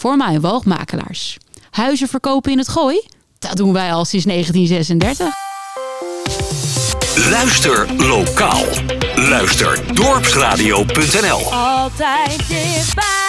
voor mij- en woogmakelaars. Huizen verkopen in het gooi? Dat doen wij al sinds 1936. Luister lokaal. Luister dorpsradio.nl. Altijd dichtbij.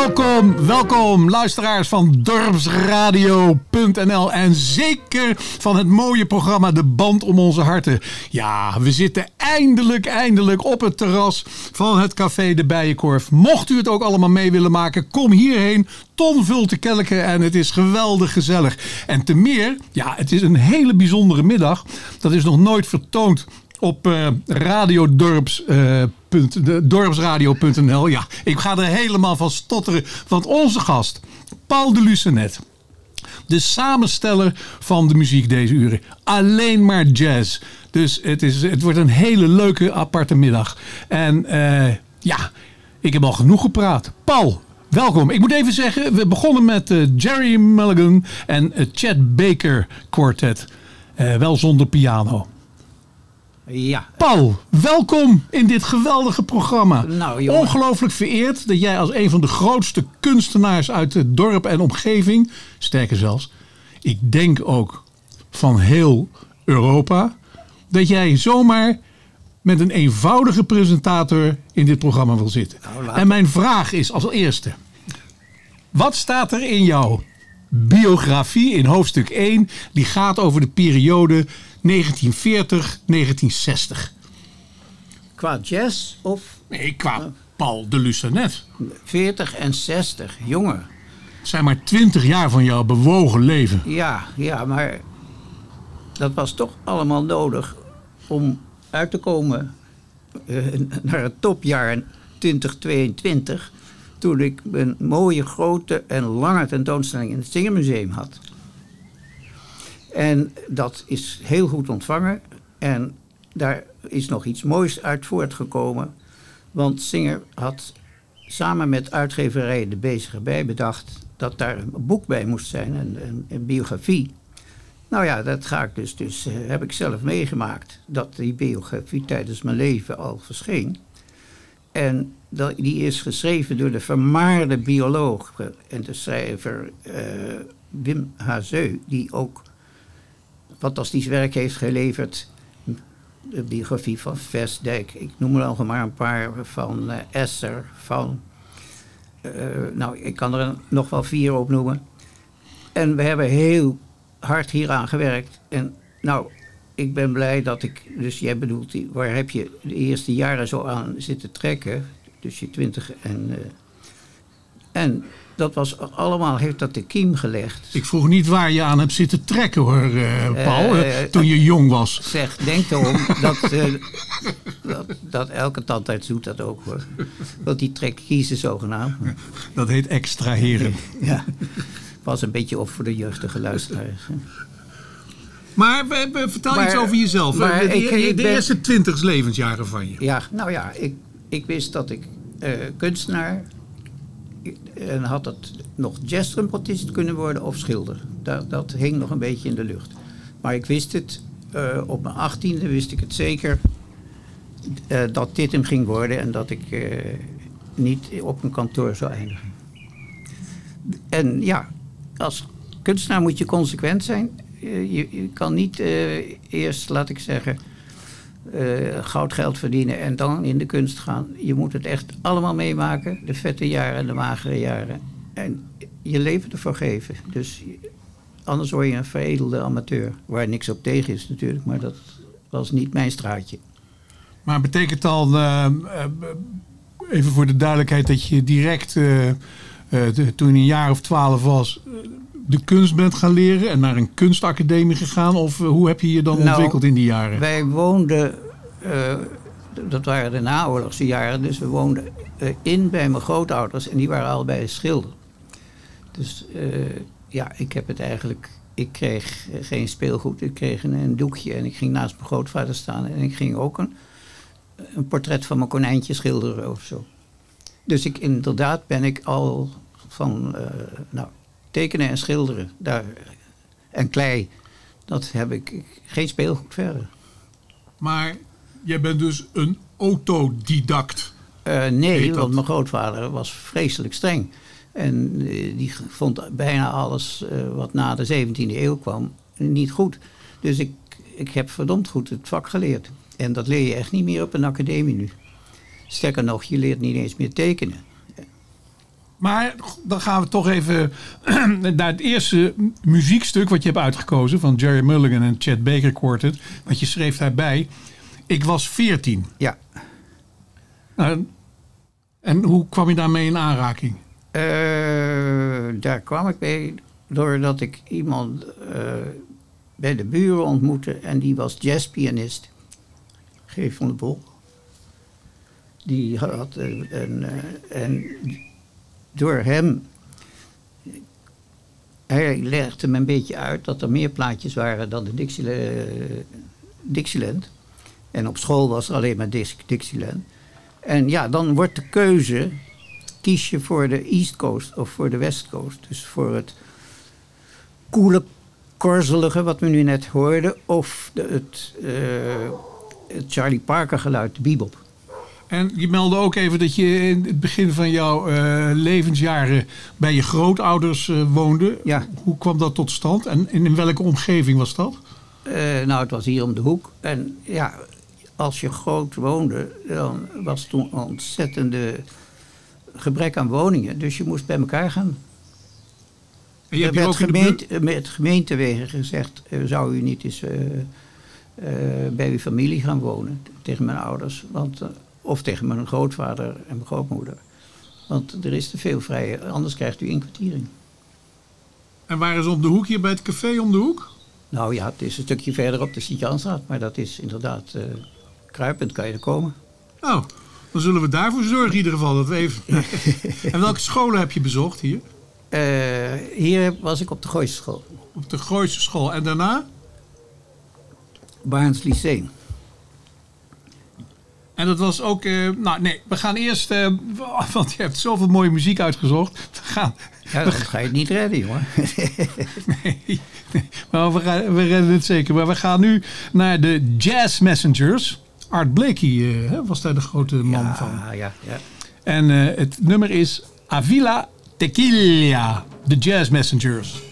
Welkom, welkom luisteraars van dorpsradio.nl en zeker van het mooie programma De Band om onze harten. Ja, we zitten eindelijk, eindelijk op het terras van het café De Bijenkorf. Mocht u het ook allemaal mee willen maken, kom hierheen. Ton vult te kelken en het is geweldig gezellig. En te meer, ja, het is een hele bijzondere middag. Dat is nog nooit vertoond op uh, radiodorps, de, dorpsradio.nl. Ja, ik ga er helemaal van stotteren. Want onze gast, Paul de Lucenet, de samensteller van de muziek deze uren. Alleen maar jazz. Dus het, is, het wordt een hele leuke aparte middag. En uh, ja, ik heb al genoeg gepraat. Paul, welkom. Ik moet even zeggen, we begonnen met Jerry Mulligan en het Chad Baker Quartet. wel zonder piano. Ja. Paul, welkom in dit geweldige programma. Nou, jongen. Ongelooflijk vereerd dat jij als een van de grootste kunstenaars uit het dorp en omgeving, sterker zelfs, ik denk ook van heel Europa, dat jij zomaar met een eenvoudige presentator in dit programma wil zitten. Nou, en mijn vraag is als eerste, wat staat er in jouw biografie in hoofdstuk 1, die gaat over de periode 1940-1960. Qua jazz of? Nee, qua Paul de Lucenet. 40 en 60, jongen. Het zijn maar 20 jaar van jouw bewogen leven. Ja, ja, maar dat was toch allemaal nodig om uit te komen eh, naar het topjaar 2022. Toen ik een mooie, grote en lange tentoonstelling in het Zingermuseum had. En dat is heel goed ontvangen. En daar is nog iets moois uit voortgekomen. Want Singer had samen met uitgeverij De Bezige Bij bedacht dat daar een boek bij moest zijn, een, een, biografie. Nou ja, dat ga ik dus, dus eh, heb ik zelf meegemaakt. Dat die biografie tijdens mijn leven al verscheen. En dat, die is geschreven door de vermaarde bioloog en de schrijver eh, Wim Hazeu, die ook fantastisch werk heeft geleverd. De biografie van Vestdijk, ik noem er al maar een paar, van eh, Esser, van... eh, nou, ik kan er nog wel vier opnoemen. En we hebben heel hard hieraan gewerkt. En nou, ik ben blij dat ik, dus jij bedoelt, waar heb je de eerste jaren zo aan zitten trekken? Dus je twintig en. eh, en dat was allemaal, heeft dat de kiem gelegd. Ik vroeg niet waar je aan hebt zitten trekken hoor, eh, Paul, Eh, eh, toen je jong was. Zeg, denk erom dat, eh, dat, dat elke tandarts doet dat ook hoor. Want die trekt kiezen zogenaamd. Dat heet extraheren. Ja, was een beetje op voor de jeugdige luisteraars. Maar vertel Maar- iets over jezelf. maar de de- ik- ik de ben- eerste twintig levensjaren van je. Ja, nou ja, ik, ik wist dat ik kunstenaar en had het nog jazztrumpetist kunnen worden of schilder. Dat, dat hing nog een beetje in de lucht. Maar ik wist het, eh, op mijn achttiende wist ik het zeker eh, dat dit hem ging worden en dat ik eh, niet op een kantoor zou eindigen. En ja, als kunstenaar moet je consequent zijn. Je, je kan niet eerst, laat ik zeggen, goud geld verdienen en dan in de kunst gaan. Je moet het echt allemaal meemaken. De vette jaren en de magere jaren. En je leven ervoor geven. Dus anders word je een veredelde amateur. Waar niks op tegen is natuurlijk, maar dat was niet mijn straatje. Maar betekent dan, eh, eh, even voor de duidelijkheid, dat je direct, eh, eh, toen je een jaar of twaalf was, eh, de kunst bent gaan leren en naar een kunstacademie gegaan? Of eh, hoe heb je je dan Nou, ontwikkeld in die jaren? Wij woonden, eh, dat waren de naoorlogse jaren, dus we woonden eh, in bij mijn grootouders en die waren allebei schilder. Dus ja, ik heb het eigenlijk, ik kreeg geen speelgoed, ik kreeg een, een doekje en ik ging naast mijn grootvader staan en ik ging ook een, een portret van mijn konijntje schilderen of zo. Dus ik, inderdaad ben ik al van nou, tekenen en schilderen daar, en klei, dat heb ik geen speelgoed verder. Maar jij bent dus een autodidact. Eh, nee, want mijn grootvader was vreselijk streng. En eh, die vond bijna alles eh, wat na de 17e eeuw kwam niet goed. Dus ik, ik heb verdomd goed het vak geleerd. En dat leer je echt niet meer op een academie nu. Sterker nog, je leert niet eens meer tekenen. Maar dan gaan we toch even naar het eerste muziekstuk wat je hebt uitgekozen van Jerry Mulligan en Chet Baker Quartet. Want je schreef daarbij, ik was 14. Ja. Nou, en hoe kwam je daarmee in aanraking? Eh, daar kwam ik bij doordat ik iemand eh, bij de buren ontmoette en die was jazzpianist. Geef van de Bol. Die had een, een, eh, en door hem, hij legde me een beetje uit dat er meer plaatjes waren dan de Dixieland. Dixieland. En op school was alleen maar Dix- Dixieland. En ja, dan wordt de keuze, kies je voor de East Coast of voor de West Coast. Dus voor het koele, korzelige wat we nu net hoorden, of de, het, eh, het Charlie Parker geluid, de bebop. En je meldde ook even dat je in het begin van jouw eh, levensjaren bij je grootouders eh, woonde. Ja. Hoe kwam dat tot stand en in welke omgeving was dat? Eh, nou, het was hier om de hoek. En ja, als je groot woonde, dan was toen een ontzettende gebrek aan woningen. Dus je moest bij elkaar gaan. En je hebt gemeente, met gemeentewegen gezegd, zou u niet eens bij uw familie gaan wonen? Tegen mijn ouders. Want, of tegen mijn grootvader en mijn grootmoeder. Want er is te veel vrije, anders krijgt u inkwartiering. En waren ze om de hoek hier bij het café om de hoek? Nou ja, het is een stukje verder op de Sint-Janstraat, maar dat is inderdaad eh, kruipend kan je er komen. Oh, dan zullen we daarvoor zorgen in ieder geval. Dat we even... en welke scholen heb je bezocht hier? Eh, hier was ik op de Gooise School. Op de Gooise school. En daarna? Barnes Lyceum. En dat was ook... eh, nou, nee, we gaan eerst... eh, want je hebt zoveel mooie muziek uitgezocht. We gaan... Ja, dan ga je het niet redden, jongen. Nee, nee, maar we, gaan, we redden het zeker. Maar we gaan nu naar de Jazz Messengers. Art Blakey eh, was daar de grote man van. ja, ja, ja. En het nummer is Avila Tequila. De Jazz Messengers.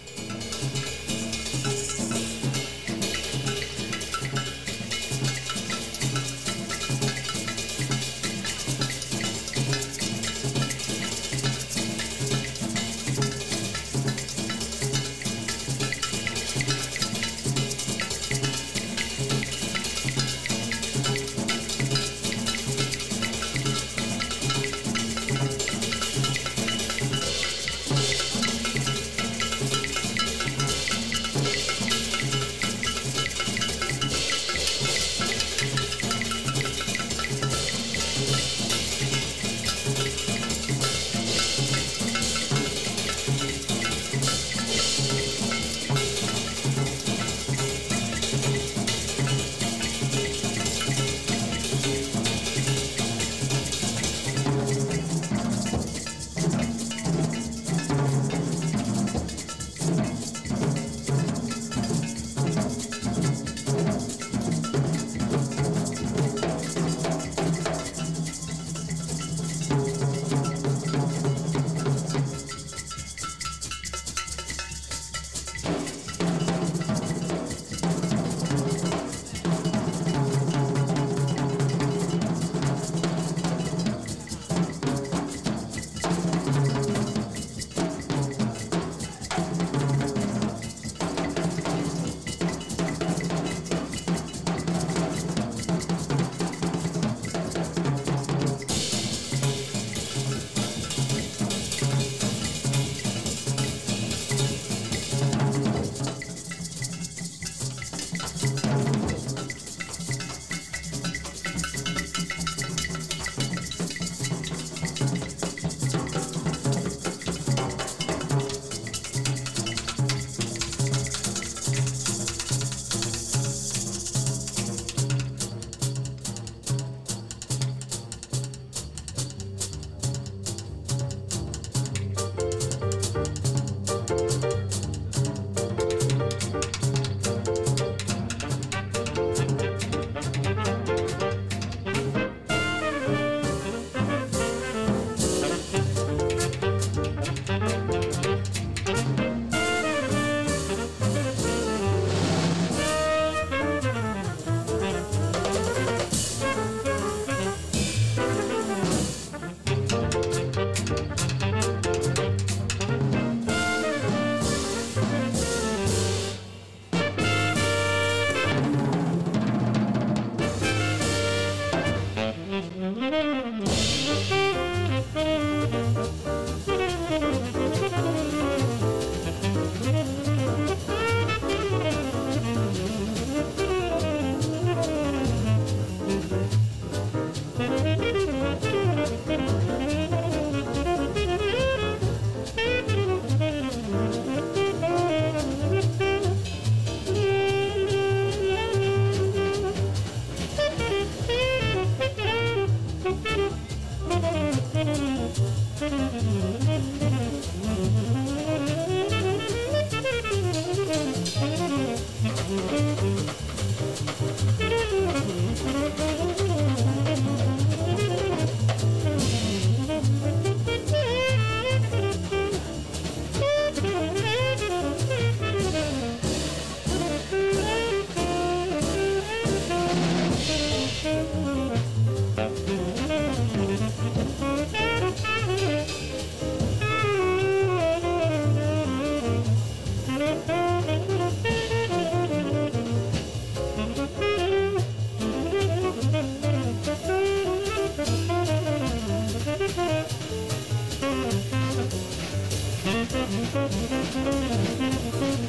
Thank you.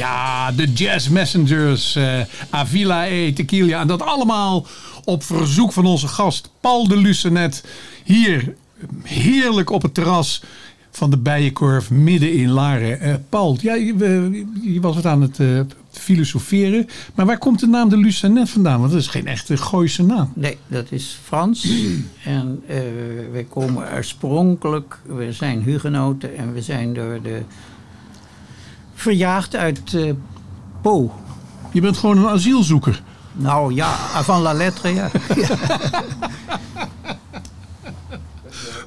Ja, de Jazz Messengers, eh, Avila E, Tequila. En dat allemaal op verzoek van onze gast Paul de Lucenet. Hier heerlijk op het terras van de Bijenkorf midden in Laren. Eh, Paul, ja, je, was wat aan het eh, filosoferen. Maar waar komt de naam de Lucenet vandaan? Want dat is geen echte Gooise naam. Nee, dat is Frans. en wij komen oorspronkelijk, we zijn hugenoten en we zijn door de verjaagd uit eh Po. Je bent gewoon een asielzoeker. Nou ja, avant la lettre, ja.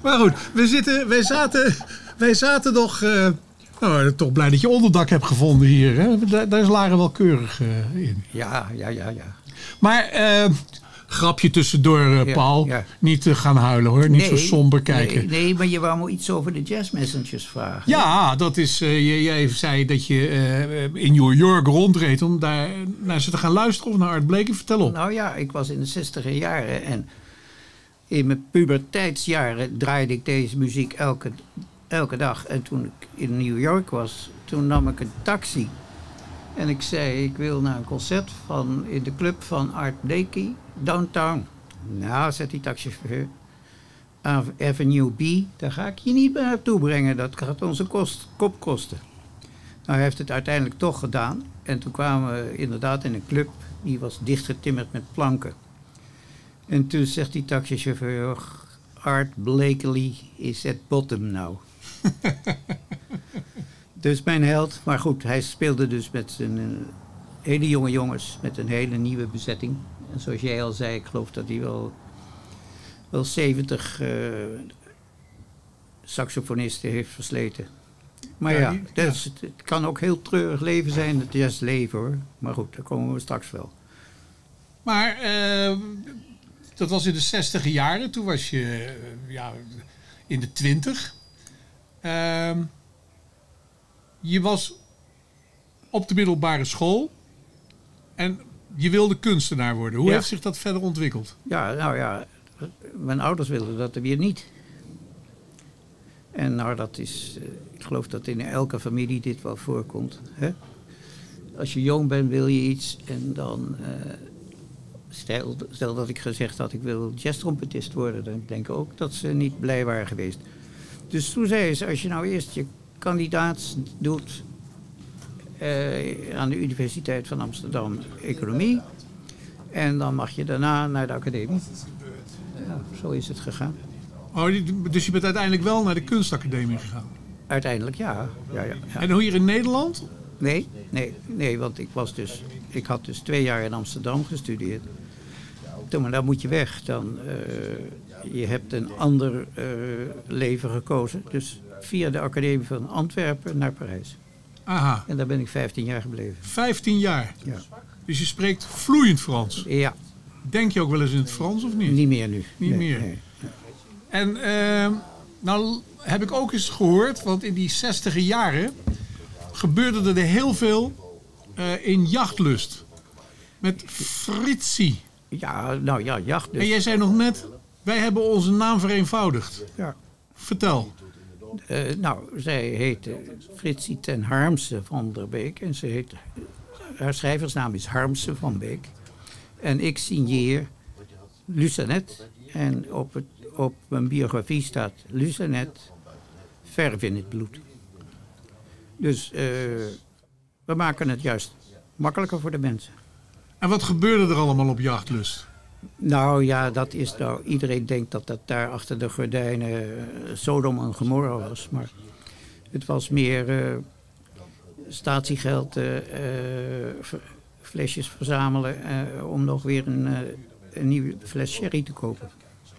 Maar goed, we zitten, wij, zaten, wij zaten nog... eh, nou, toch blij dat je onderdak hebt gevonden hier. Hè? Daar, daar is Laren wel keurig eh, in. Ja, ja, ja, ja. Maar grapje tussendoor, eh, Ja, Paul. ja. Niet eh, gaan huilen hoor. Niet zo somber kijken. Nee, nee, maar je wou me iets over de jazz messengers vragen. Ja, dat is. eh, jij, zei dat je in New York rondreed om daar naar ze te gaan luisteren of naar Art Blakey. Vertel op. Nou ja, ik was in de zestiger jaren en in mijn puberteitsjaren draaide ik deze muziek elke, elke dag. En toen ik in New York was, toen nam ik een taxi. En ik zei, ik wil naar een concert van, in de club van Art Blakey, downtown. Nou, zegt die taxichauffeur, Ave- Avenue B, daar ga ik je niet meer naartoe brengen. Dat gaat onze kost, kop kosten. Nou, hij heeft het uiteindelijk toch gedaan. En toen kwamen we inderdaad in een club, die was dichtgetimmerd met planken. En toen zegt die taxichauffeur, "Och, Art Blakely is at bottom now. dus mijn held, maar goed, hij speelde dus met zijn eh, hele jonge jongens, met een hele nieuwe bezetting. En zoals jij al zei, ik geloof dat hij wel, wel 70 eh, saxofonisten heeft versleten. Maar Ja, is- het kan ook heel treurig leven zijn, het jazzleven hoor. Maar goed, daar komen we straks wel. Maar eh, dat was in de zestiger jaren. Toen was je ja, in de twintig. Ehm, je was op de middelbare school. En je wilde kunstenaar worden. Hoe Ja. heeft zich dat verder ontwikkeld? Ja, nou ja, mijn ouders wilden dat weer niet. En nou, dat is, eh, ik geloof dat in elke familie dit wel voorkomt. Hè? Als je jong bent, wil je iets en dan, stel, stel dat ik gezegd had, ik wil jazztrompetist worden, dan denk ik ook dat ze niet blij waren geweest. Dus toen zei ze, als je nou eerst je kandidaat doet eh, aan de Universiteit van Amsterdam Economie, en dan mag je daarna naar de academie. Ja, zo is het gegaan. Oh, dus je bent uiteindelijk wel naar de kunstacademie gegaan. Uiteindelijk ja. ja, ja, ja. En hier in Nederland? Nee, nee, nee, want ik, was dus, ik had dus twee jaar in Amsterdam gestudeerd. Toen, maar dan moet je weg. Dan, eh, je hebt een ander eh, leven gekozen. Dus via de Academie van Antwerpen naar Parijs. Aha, En daar ben ik 15 jaar gebleven. 15 jaar. Ja, Dus je spreekt vloeiend Frans. ja Denk je ook wel eens in het Frans of niet? niet meer nu. Niet Nee, meer. nee. En ehm, nou heb ik ook eens gehoord, want in die 60 jaren gebeurde er heel veel eh, in jachtlust. Met Fritsie. Ja, nou ja, jacht dus. En jij zei nog net, wij hebben onze naam vereenvoudigd. Ja. Vertel. Eh, nou, zij heette Fritsie ten Harmse van der Beek. En heet, haar schrijversnaam is Harmse van Beek. En ik signeer Lucanet. En op, op mijn biografie staat Lucanet, verf in het bloed. Dus eh, we maken het juist makkelijker voor de mensen. En wat gebeurde er allemaal op jachtlust? Nou ja, dat is nou. Iedereen denkt dat dat daar achter de gordijnen eh, Sodom en Gomorra was. Maar het was meer eh, statiegeld, eh, flesjes verzamelen. om nog weer een, een nieuwe fles sherry te kopen.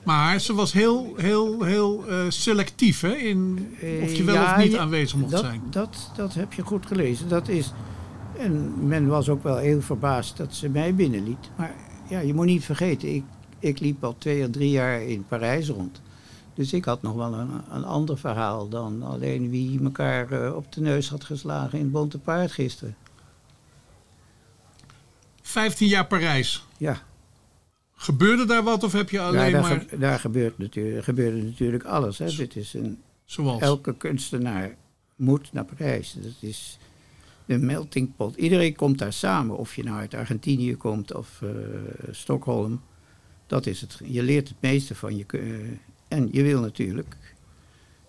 Maar ze was heel, heel, heel selectief hè? In of je wel ja, of niet aanwezig mocht dat, zijn. Dat, dat heb je goed gelezen. Dat is, en men was ook wel heel verbaasd dat ze mij binnenliet. Maar ja, je moet niet vergeten, ik, ik liep al twee of drie jaar in Parijs rond. Dus ik had nog wel een, een ander verhaal dan alleen wie elkaar eh, op de neus had geslagen in het Bonte Paard gisteren. 15 jaar Parijs. Ja, Gebeurde daar wat of heb je ja alleen daar, maar... ge- daar gebeurt natuurlijk, gebeurde natuurlijk alles. Hè. Dit is een, Zoals? elke kunstenaar moet naar Parijs. Dat is De melting pot. Iedereen komt daar samen. Of je nou uit Argentinië komt of eh, Stockholm. Dat is het. Je leert het meeste van je. eh, en je wil natuurlijk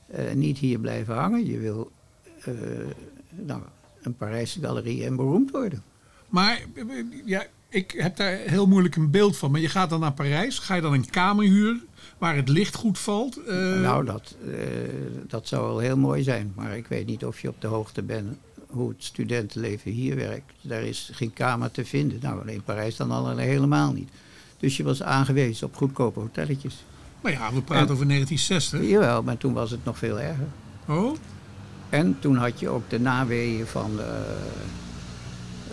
eh, niet hier blijven hangen. Je wil nou, een Parijse galerie en beroemd worden. Maar ja, ik heb daar heel moeilijk een beeld van. Maar je gaat dan naar Parijs. Ga je dan een kamer huren waar het licht goed valt? Nou, dat, dat zou wel heel mooi zijn. Maar ik weet niet of je op de hoogte bent hoe het studentenleven hier werkt. Daar is geen kamer te vinden. Nou, in Parijs dan al helemaal niet. Dus je was aangewezen op goedkope hotelletjes. nou ja, we praten en- over 1960. Jawel, maar toen was het nog veel erger. Oh, En toen had je ook de naweeën van de,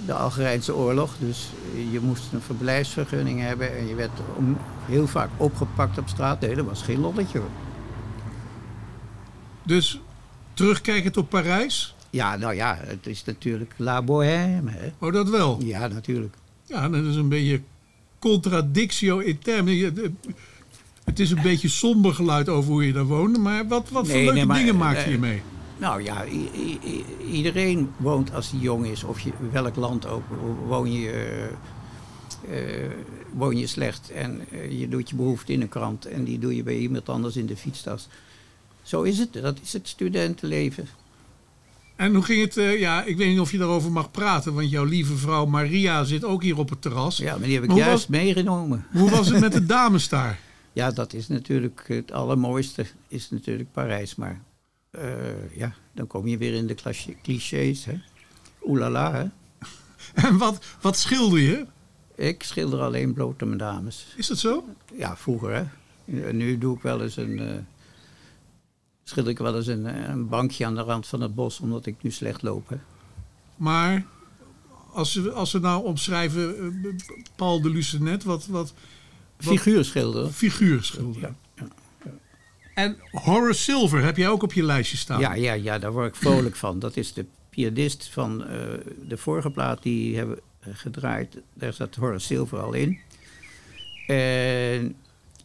de Algerijnse oorlog. Dus je moest een verblijfsvergunning hebben. En je werd om, heel vaak opgepakt op straat. Nee, dat was geen lolletje hoor. dus terugkijkend op Parijs. Ja, nou ja, het is natuurlijk la bohème. Hè? Oh, dat wel. Ja, natuurlijk. Ja, dat is een beetje contradictio in termen. De- Het is een beetje somber geluid over hoe je daar woonde. Maar wat, wat voor leuke nee, maar, dingen maak je eh, hier mee? Nou ja, iedereen woont als hij jong is, of je welk land ook, woon je, eh, eh, woon je slecht en eh, je doet je behoefte in een krant en die doe je bij iemand anders in de fietstas. Zo is het, dat is het studentenleven. En hoe ging het? eh, ja, ik weet niet of je daarover mag praten. Want jouw lieve vrouw Maria zit ook hier op het terras. Ja, maar die heb ik Maar juist meegenomen. Hoe was het met de dames daar? Ja, dat is natuurlijk het allermooiste, is natuurlijk Parijs. Maar eh, ja, dan kom je weer in de clichés, hè. Oelala, hè. En wat, wat schilder je? Ik schilder alleen blote dames. Is dat zo? Ja, vroeger hè. En Nu doe ik wel eens een. eh schilder ik wel eens een, eh, een bankje aan de rand van het bos, omdat ik nu slecht loop. Hè. Maar als we, als we nou omschrijven eh, Paul de Lucenet, wat, wat Wat- Figuur schilderen. figuur schilderen. En Horace Silver heb jij ook op je lijstje staan. Ja, ja, ja, daar word ik vrolijk van. Dat is de pianist van eh, de vorige plaat die hebben gedraaid. Daar zat Horace Silver al in. En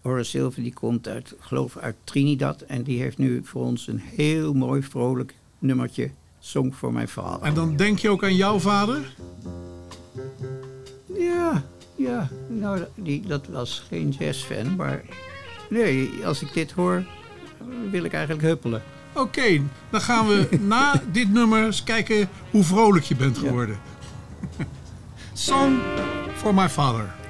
Horace Silver die komt uit, ik geloof uit Trinidad. En die heeft nu voor ons een heel mooi vrolijk nummertje. Song voor mijn vader. En dan denk je ook aan jouw vader? Ja, ja. Nou, die, dat was geen jazzfan, maar... Nee, als ik dit hoor, wil ik eigenlijk huppelen. Oké, dan gaan we na dit nummer eens kijken hoe vrolijk je bent geworden. Song for my father.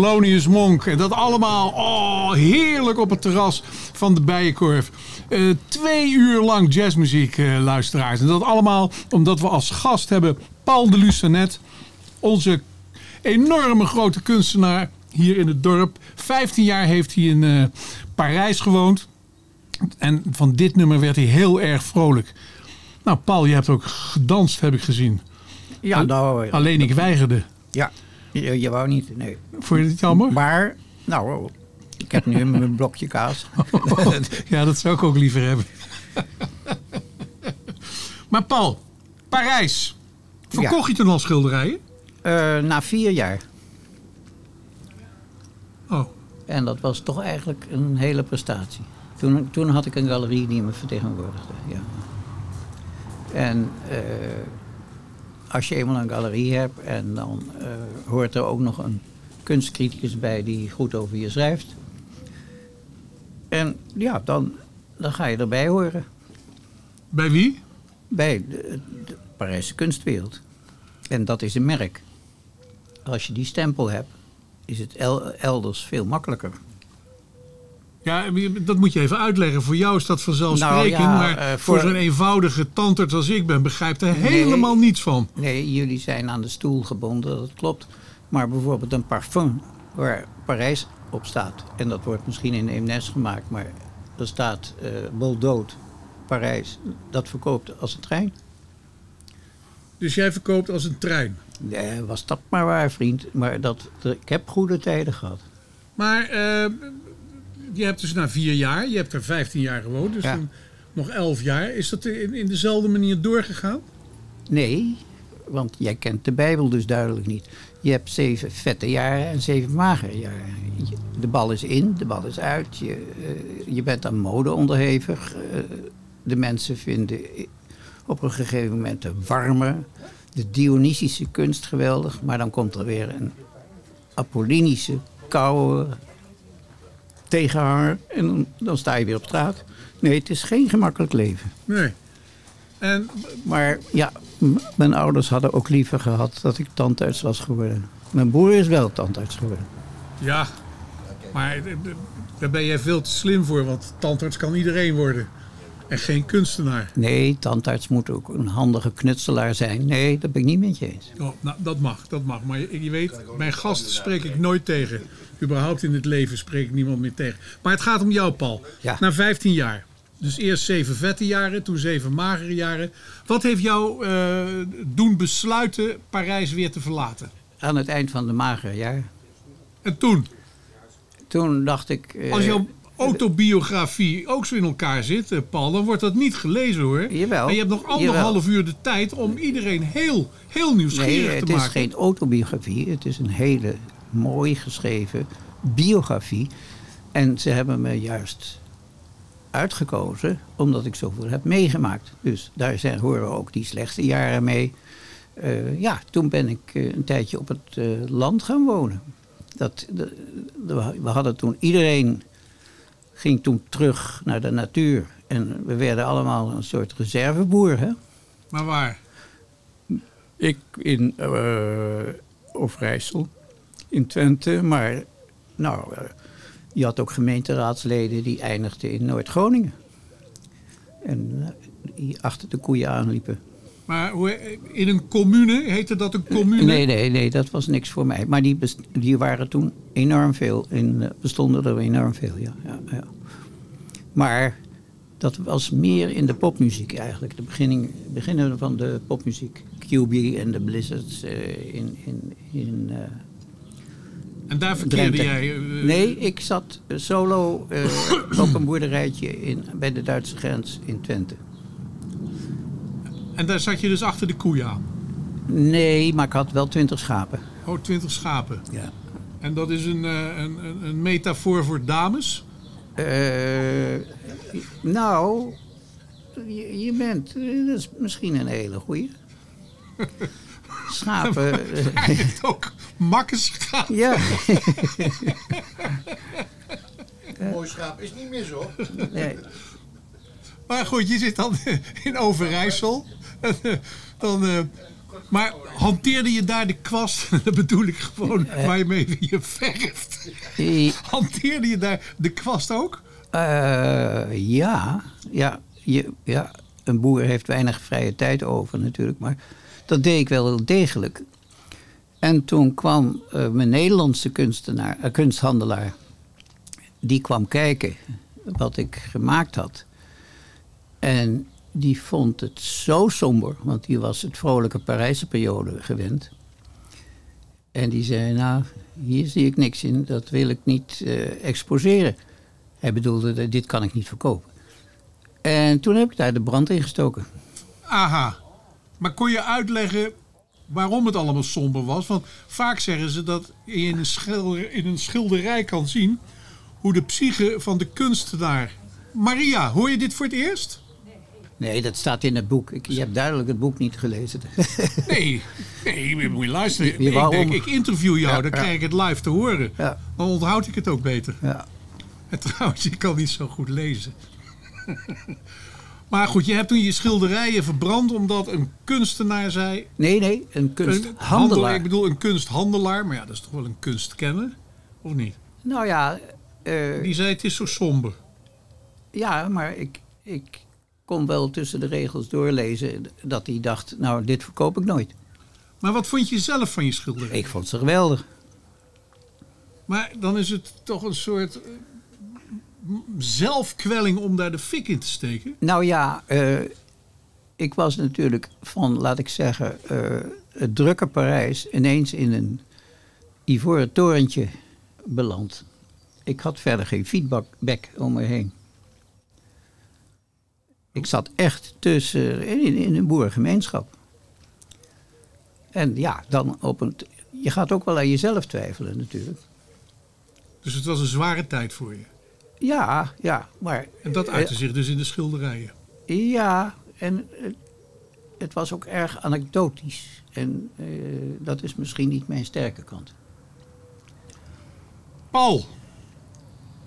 Thelonious Monk. En dat allemaal oh, heerlijk op het terras van de Bijenkorf. Eh, twee uur lang jazzmuziek, eh, luisteraars. En dat allemaal omdat we als gast hebben Paul de Lucanet. Onze enorme grote kunstenaar hier in het dorp. 15 jaar heeft hij in eh, Parijs gewoond. En van dit nummer werd hij heel erg vrolijk. Nou, Paul, je hebt ook gedanst, heb ik gezien. Ja, nou, Alleen ik weigerde. ja, je, je wou niet, nee. Vond je het jammer? Maar, nou, ik heb nu mijn blokje kaas. ja, dat zou ik ook liever hebben. maar Paul, Parijs. Verkocht je toen al schilderijen? Eh, na vier jaar. Oh, En dat was toch eigenlijk een hele prestatie. Toen, toen had ik een galerie die me vertegenwoordigde. Ja. En eh, als je eenmaal een galerie hebt en dan eh, hoort er ook nog een kunstcriticus bij die goed over je schrijft. En ja, dan, dan ga je erbij horen. bij wie? Bij de, de Parijse kunstwereld. En dat is een merk. Als je die stempel hebt, is het el- elders veel makkelijker. Ja, dat moet je even uitleggen. Voor jou is dat vanzelfsprekend. Nou ja, maar eh, voor, voor- zo'n eenvoudige tandarts als ik ben, begrijpt er helemaal niets van. Nee, jullie zijn aan de stoel gebonden, dat klopt. Maar bijvoorbeeld een parfum waar Parijs op staat. En dat wordt misschien in Eemnes gemaakt, maar er staat eh Bordeaux, Parijs. Dat verkoopt als een trein. Dus jij verkoopt als een trein. Nee, was dat maar waar, vriend. Maar dat, ik heb goede tijden gehad. Maar eh, je hebt dus na vier jaar, je hebt er 15 jaar gewoond, dus Ja. nog 11 jaar. Is dat in, in dezelfde manier doorgegaan? Nee, want jij kent de Bijbel dus duidelijk niet. Je hebt zeven vette jaren en zeven magere jaren. De bal is in, de bal is uit. Je, eh, je bent aan mode onderhevig. Eh, de mensen vinden op een gegeven moment de warme, de Dionysische kunst geweldig. Maar dan komt er weer een Apollinische, koude tegenhanger. En dan, dan sta je weer op straat. Nee, het is geen gemakkelijk leven. Nee. En Maar ja, mijn ouders hadden ook liever gehad dat ik tandarts was geworden. Mijn broer is wel tandarts geworden. ja, maar daar ben jij veel te slim voor, want tandarts kan iedereen worden. En geen kunstenaar. Nee, tandarts moet ook een handige knutselaar zijn. Nee, dat ben ik niet met je eens. Oh, nou, dat mag, dat mag. Maar je, je weet, mijn gasten spreek ik nooit tegen. Überhaupt in het leven spreek ik niemand meer tegen. Maar het gaat om jou, Paul. Ja. Na 15 jaar. Dus eerst zeven vette jaren, toen zeven magere jaren. Wat heeft jou eh, doen besluiten Parijs weer te verlaten? Aan het eind van de magere jaar. En toen, Toen dacht ik... eh, als jouw autobiografie ook zo in elkaar zit, eh, Paul, dan wordt dat niet gelezen hoor. Jawel, En je hebt nog anderhalf uur de tijd om iedereen heel, heel nieuwsgierig Nee, te het maken. is geen autobiografie. Het is een hele mooi geschreven biografie. En ze hebben me juist uitgekozen omdat ik zoveel heb meegemaakt. Dus daar zijn, horen ook die slechte jaren mee. Eh, ja, toen ben ik eh, een tijdje op het eh, land gaan wonen. Dat, de- de- we hadden toen iedereen ging toen terug naar de natuur. En we werden allemaal een soort reserveboer. Hè? Maar waar? Ik in Overijssel, in Twente, maar nou, je had ook gemeenteraadsleden die eindigden in Noord-Groningen. En eh, die achter de koeien aanliepen. Maar in een commune, heette dat een commune? Nee, nee, nee, dat was niks voor mij. Maar die, die waren toen enorm veel, in, eh, bestonden er enorm veel, ja, ja, ja. Maar dat was meer in de popmuziek eigenlijk. De beginning, beginnen van de popmuziek. QB en de Blizzards eh, in, in, in En daar verkeerde Drenthe. jij... eh, Nee, ik zat eh, solo eh, op een boerderijtje in, bij de Duitse grens in Twente. En daar zat je dus achter de koeien aan. Nee, maar ik had wel twintig schapen. Oh, twintig schapen. Ja. En dat is een, een, een, metafoor voor dames. Nou, je, je bent, dat is misschien een hele goeie. Schapen, Hij ook makkenschapen. ja. Mooi schaap is niet mis hoor. Nee. Maar goed, je zit dan in Overijssel. dan, eh, maar hanteerde je daar de kwast? Dat bedoel ik gewoon waar je mee je verft. Hanteerde je daar de kwast ook? Eh, ja, ja, je, ja, een boer heeft weinig vrije tijd over natuurlijk, maar dat deed ik wel heel degelijk. En toen kwam eh, mijn Nederlandse kunstenaar, eh, kunsthandelaar, die kwam kijken wat ik gemaakt had. En die vond het zo somber, want die was het vrolijke Parijse periode gewend. En die zei, nou, hier zie ik niks in, dat wil ik niet eh, exposeren. Hij bedoelde, dit kan ik niet verkopen. En toen heb ik daar de brand in gestoken. Aha. Maar kon je uitleggen waarom het allemaal somber was? Want vaak zeggen ze dat je in een, schilder, in een schilderij kan zien hoe de psyche van de kunstenaar. Maria, hoor je dit voor het eerst? Nee, dat staat in het boek. Ik, je hebt duidelijk het boek niet gelezen. Nee, nee, moet je luisteren. Ik denk, ik interview jou, Ja, dan ja. krijg ik het live te horen. Ja. Dan onthoud ik het ook beter. ja. En trouwens, je kan niet zo goed lezen. maar goed, je hebt toen je schilderijen verbrand omdat een kunstenaar zei... Nee, nee, een Een kunsthandelaar. handelaar, ik bedoel een kunsthandelaar, maar ja, dat is toch wel een kunstkenner? Of niet? Nou ja, eh, Die zei het is zo somber. ja maar ik, ik kon wel tussen de regels doorlezen dat hij dacht, nou, dit verkoop ik nooit. Maar wat vond je zelf van je schilderij? Ik vond ze geweldig. Maar dan is het toch een soort zelfkwelling om daar de fik in te steken. Nou ja, eh, ik was natuurlijk van, laat ik zeggen, eh, het drukke Parijs ineens in een ivoren torentje beland. Ik had verder geen feedback om me heen. Ik zat echt tussen, in, in een boerengemeenschap. En ja, dan op een, je gaat ook wel aan jezelf twijfelen natuurlijk. Dus het was een zware tijd voor je. Ja, ja, maar... En dat uitte zich dus in de schilderijen. Ja, en het, het was ook erg anekdotisch. En eh, dat is misschien niet mijn sterke kant. Paul,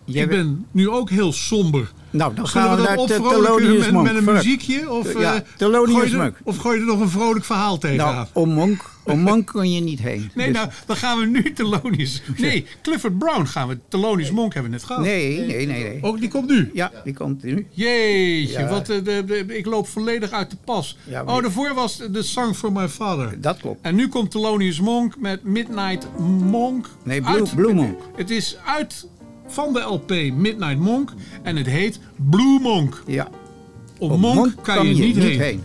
Jij ik bent- ben nu ook heel somber. Nou, dan Zullen gaan we we dat naar Thelonious met, Monk. met een muziekje? Of, Ja, eh, Thelonious gooi je er-. Of gooi je er nog een vrolijk verhaal tegenaan? Nou, om Monk, om Monk kon je niet heen. nee, Dus- nou, dan gaan we nu Thelonious... Nee, Clifford Brown gaan we. Thelonious Monk hebben we net gehad. nee, nee, nee, nee. Oh, die komt nu? Ja, die komt nu. Jeetje, Ja. wat, eh, de, de- ik loop volledig uit de pas. Ja, oh, daarvoor was de Song for My Father. Dat klopt. En nu komt Thelonious Monk met Midnight Monk. Nee, Blue- Blue Monk. Het is uit van de LP Midnight Monk en het heet Blue Monk. Ja. Om Op Monk, kan, je, niet heen. heen.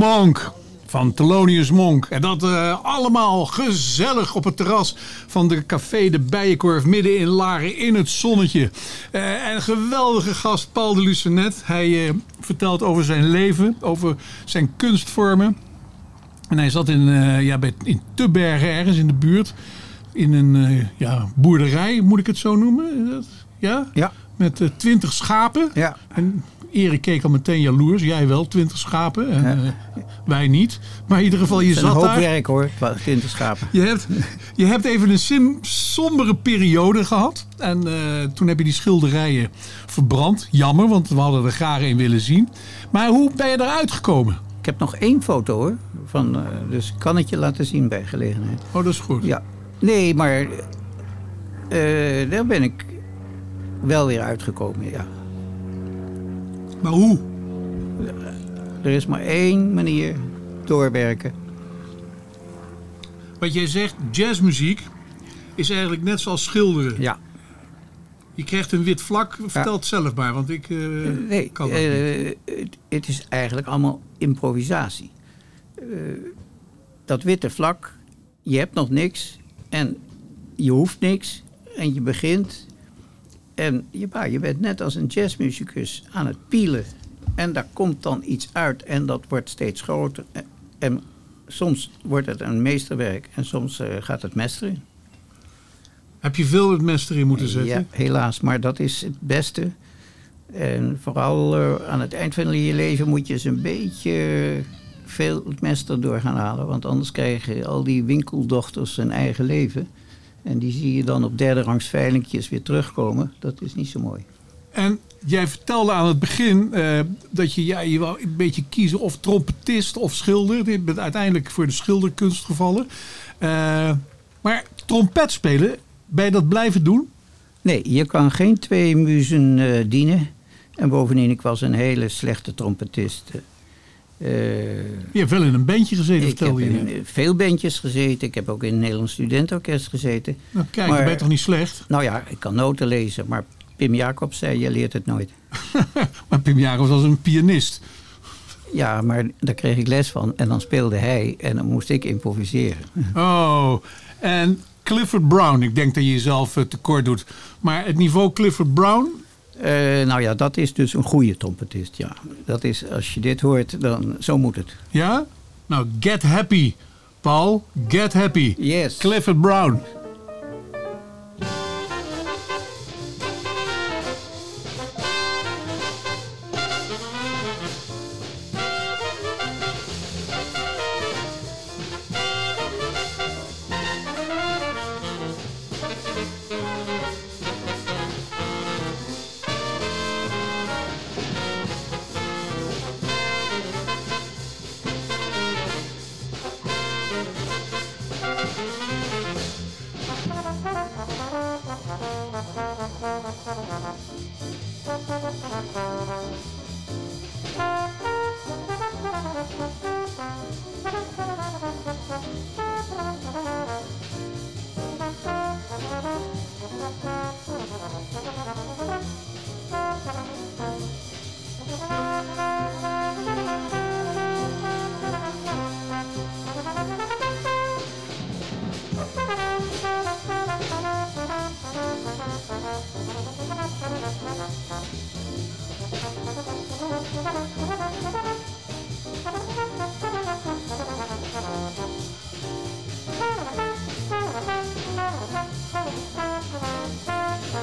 Monk van Thelonious Monk. En dat eh, allemaal gezellig op het terras van de Café de Bijenkorf midden in Laren in het zonnetje. Eh, en een geweldige gast Paul de Lucenet. Hij eh, vertelt over zijn leven, over zijn kunstvormen. En hij zat in, ja, bij, in Tubbergen ergens in de buurt. In een ja, boerderij, moet ik het zo noemen? Ja? Ja. Met twintig schapen. Ja. En Erik keek al meteen jaloers. Jij wel, twintig schapen. En, Ja. eh, wij niet. Maar in ieder geval, je Het is een zat hoop daar. werk hoor, 20 schapen. Je hebt, je hebt even een sim, sombere periode gehad. En eh, toen heb je die schilderijen verbrand. Jammer, want we hadden er graag een willen zien. Maar hoe ben je eruit gekomen? Ik heb nog één foto hoor, van, eh, dus kan het je laten zien bij gelegenheid. Oh, dat is goed. Ja, nee, maar daar ben ik wel weer uitgekomen, ja. Maar hoe? Er is maar één manier doorwerken. Wat jij zegt, jazzmuziek is eigenlijk net zoals schilderen. Ja, Je krijgt een wit vlak. Vertel het zelf maar, want ik eh, nee, kan dat eh, niet. het, het is eigenlijk allemaal improvisatie. Eh, dat witte vlak, je hebt nog niks en je hoeft niks en je begint. En je, bent net als een jazzmuzikus aan het pielen. En daar komt dan iets uit en dat wordt steeds groter. En, soms wordt het een meesterwerk en soms eh, gaat het mes erin. Heb je veel het mes erin moeten zetten? Ja, helaas, maar dat is het beste. En vooral eh, aan het eind van je leven moet je eens een beetje veel het mes erdoor gaan halen. Want anders krijgen al die winkeldochters een eigen leven. En die zie je dan op derde rangs veilingjes weer terugkomen. Dat is niet zo mooi. En jij vertelde aan het begin eh, dat je, ja, je wou een beetje kiezen of trompetist of schilder. Je bent uiteindelijk voor de schilderkunst gevallen. Eh, maar trompet spelen, ben je dat blijven doen? Nee, je kan geen twee muzen eh, dienen. En bovendien, ik was een hele slechte trompetist. Eh, Je hebt wel in een bandje gezeten, ik heb vertelde je in net. eh, veel bandjes gezeten. Ik heb ook in een Nederlands studentenorkest gezeten. Nou, kijk, maar- je bent toch niet slecht? Nou ja, ik kan noten lezen, maar Pim Jacobs zei, je leert het nooit. Maar Pim Jacobs was een pianist. Ja, maar daar kreeg ik les van en dan speelde hij en dan moest ik improviseren. Oh, en Clifford Brown. Ik denk dat je jezelf eh, tekort doet. Maar het niveau Clifford Brown, Eh, nou ja, dat is dus een goede trompetist, ja. Dat is, als je dit hoort, dan zo moet het. ja? Nou, get happy, Paul. Get happy. Yes. Clifford Brown.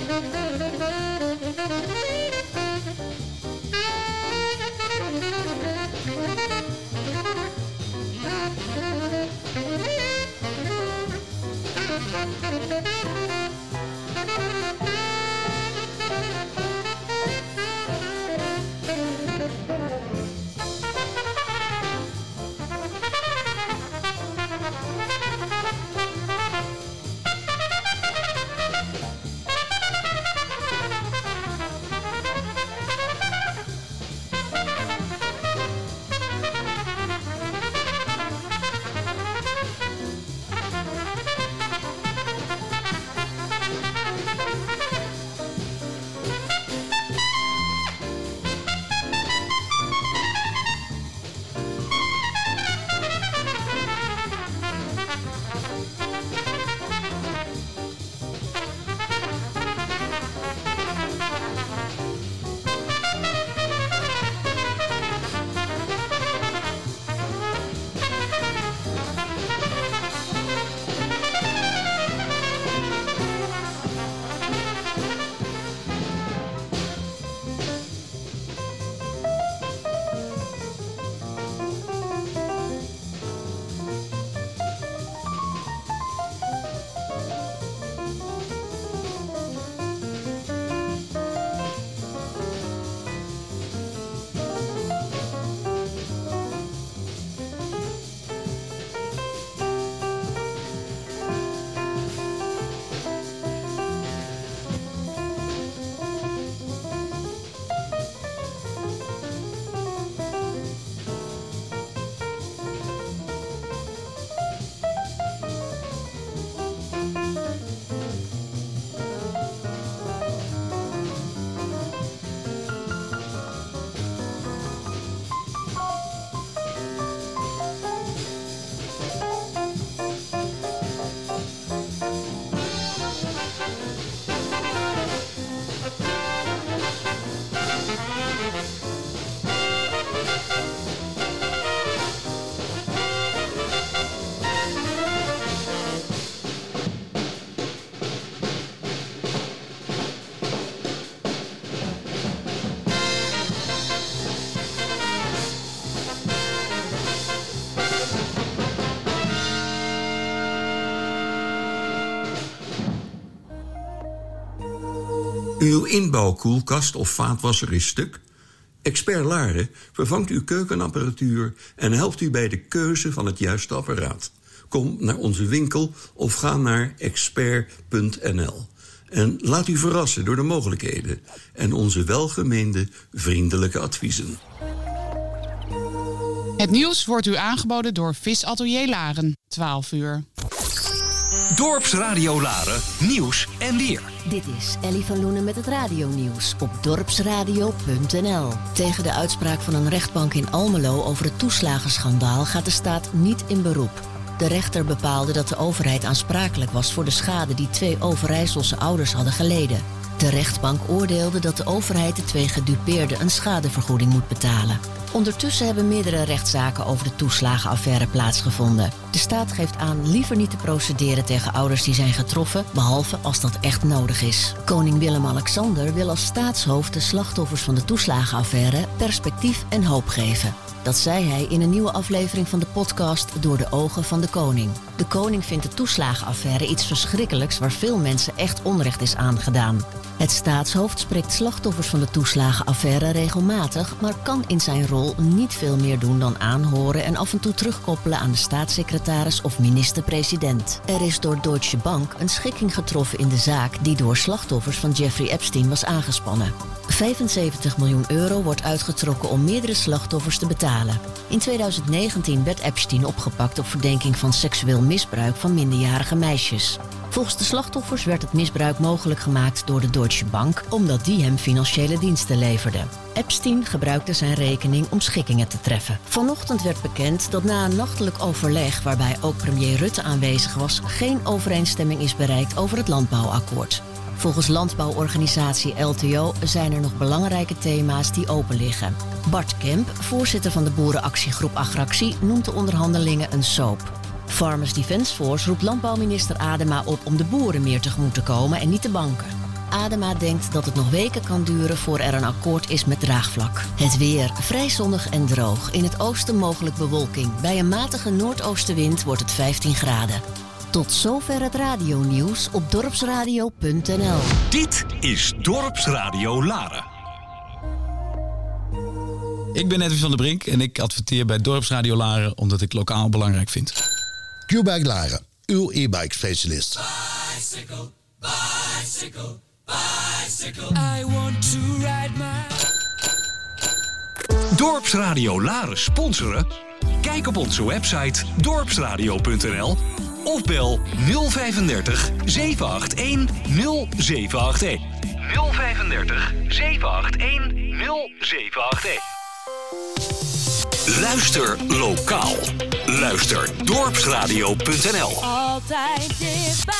Thank you. Uw inbouwkoelkast of vaatwasser is stuk? Expert Laren vervangt uw keukenapparatuur en helpt u bij de keuze van het juiste apparaat. Kom naar onze winkel of ga naar expert.nl. En laat u verrassen door de mogelijkheden en onze welgemeende vriendelijke adviezen. Het nieuws wordt u aangeboden door Visatelier Laren. 12 uur. Dorpsradio Laren, nieuws en weer. Dit is Ellie van Loenen met het radionieuws op dorpsradio.nl. Tegen de uitspraak van een rechtbank in Almelo over het toeslagenschandaal gaat de staat niet in beroep. De rechter bepaalde dat de overheid aansprakelijk was voor de schade die twee Overijsselse ouders hadden geleden. De rechtbank oordeelde dat de overheid de twee gedupeerden een schadevergoeding moet betalen. Ondertussen hebben meerdere rechtszaken over de toeslagenaffaire plaatsgevonden. De staat geeft aan liever niet te procederen tegen ouders die zijn getroffen, behalve als dat echt nodig is. Koning Willem-Alexander wil als staatshoofd de slachtoffers van de toeslagenaffaire perspectief en hoop geven. Dat zei hij in een nieuwe aflevering van de podcast Door de ogen van de koning. De koning vindt de toeslagenaffaire iets verschrikkelijks waar veel mensen echt onrecht is aangedaan. Het staatshoofd spreekt slachtoffers van de toeslagenaffaire regelmatig, maar kan in zijn rol niet veel meer doen dan aanhoren en af en toe terugkoppelen aan de staatssecretaris of minister-president. Er is door Deutsche Bank een schikking getroffen in de zaak die door slachtoffers van Jeffrey Epstein was aangespannen. 75 miljoen euro wordt uitgetrokken om meerdere slachtoffers te betalen. In 2019 werd Epstein opgepakt op verdenking van seksueel misbruik van minderjarige meisjes. Volgens de slachtoffers werd het misbruik mogelijk gemaakt door de Deutsche Bank omdat die hem financiële diensten leverde. Epstein gebruikte zijn rekening om schikkingen te treffen. Vanochtend werd bekend dat na een nachtelijk overleg waarbij ook premier Rutte aanwezig was, geen overeenstemming is bereikt over het landbouwakkoord. Volgens landbouworganisatie LTO zijn er nog belangrijke thema's die open liggen. Bart Kemp, voorzitter van de boerenactiegroep Agractie, noemt de onderhandelingen een soap. Farmers Defence Force roept landbouwminister Adema op om de boeren meer tegemoet te komen en niet de banken. Adema denkt dat het nog weken kan duren voor er een akkoord is met draagvlak. Het weer vrij zonnig en droog. In het oosten mogelijk bewolking. Bij een matige noordoostenwind wordt het 15 graden. Tot zover het radionieuws op dorpsradio.nl. Dit is Dorpsradio Laren. Ik ben Edwin van der Brink en ik adverteer bij Dorpsradio Laren omdat ik lokaal belangrijk vind. Q-Bike Laren, uw e-bike specialist. Bicycle, bicycle, bicycle. I want to ride my... Dorpsradio Laren sponsoren? Kijk op onze website dorpsradio.nl of bel 035 781 0781. 035 781 0781. Luister lokaal. Luister dorpsradio.nl. Altijd dichtbij.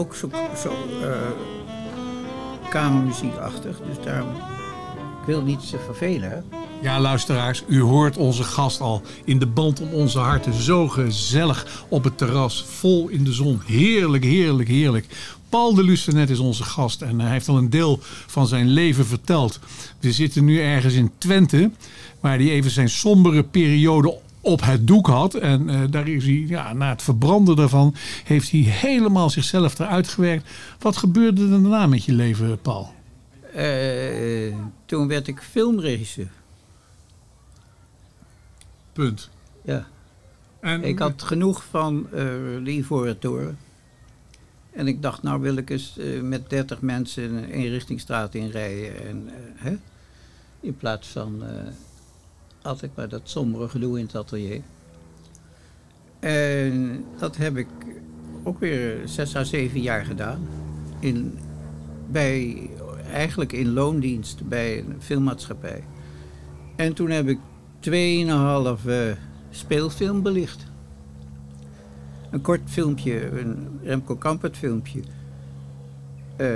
Ook zo, zo eh, kamermuziekachtig. Dus daarom, ik wil niet ze vervelen. Ja, luisteraars, u hoort onze gast al in de band om onze harten. Zo gezellig op het terras, vol in de zon. Heerlijk, heerlijk, heerlijk. Paul de Lucenet is onze gast en hij heeft al een deel van zijn leven verteld. We zitten nu ergens in Twente, waar hij even zijn sombere periode op het doek had. En eh, daar is hij, ja, na het verbranden daarvan, heeft hij helemaal zichzelf eruit gewerkt. Wat gebeurde er daarna met je leven, Paul? Eh, toen werd ik filmregisseur. Punt. Ja. En, Ik had genoeg van eh de Ivoren Toren. En ik dacht, nou wil ik eens met 30 mensen een eenrichtingsstraat inrijden. En, hè? In plaats van eh, altijd maar dat sombere gedoe in het atelier. En dat heb ik ook weer zes à zeven jaar gedaan. In, bij, eigenlijk in loondienst bij een filmmaatschappij. En toen heb ik 2,5 eh, speelfilm belicht. Een kort filmpje, een Remco Kampert filmpje. Eh,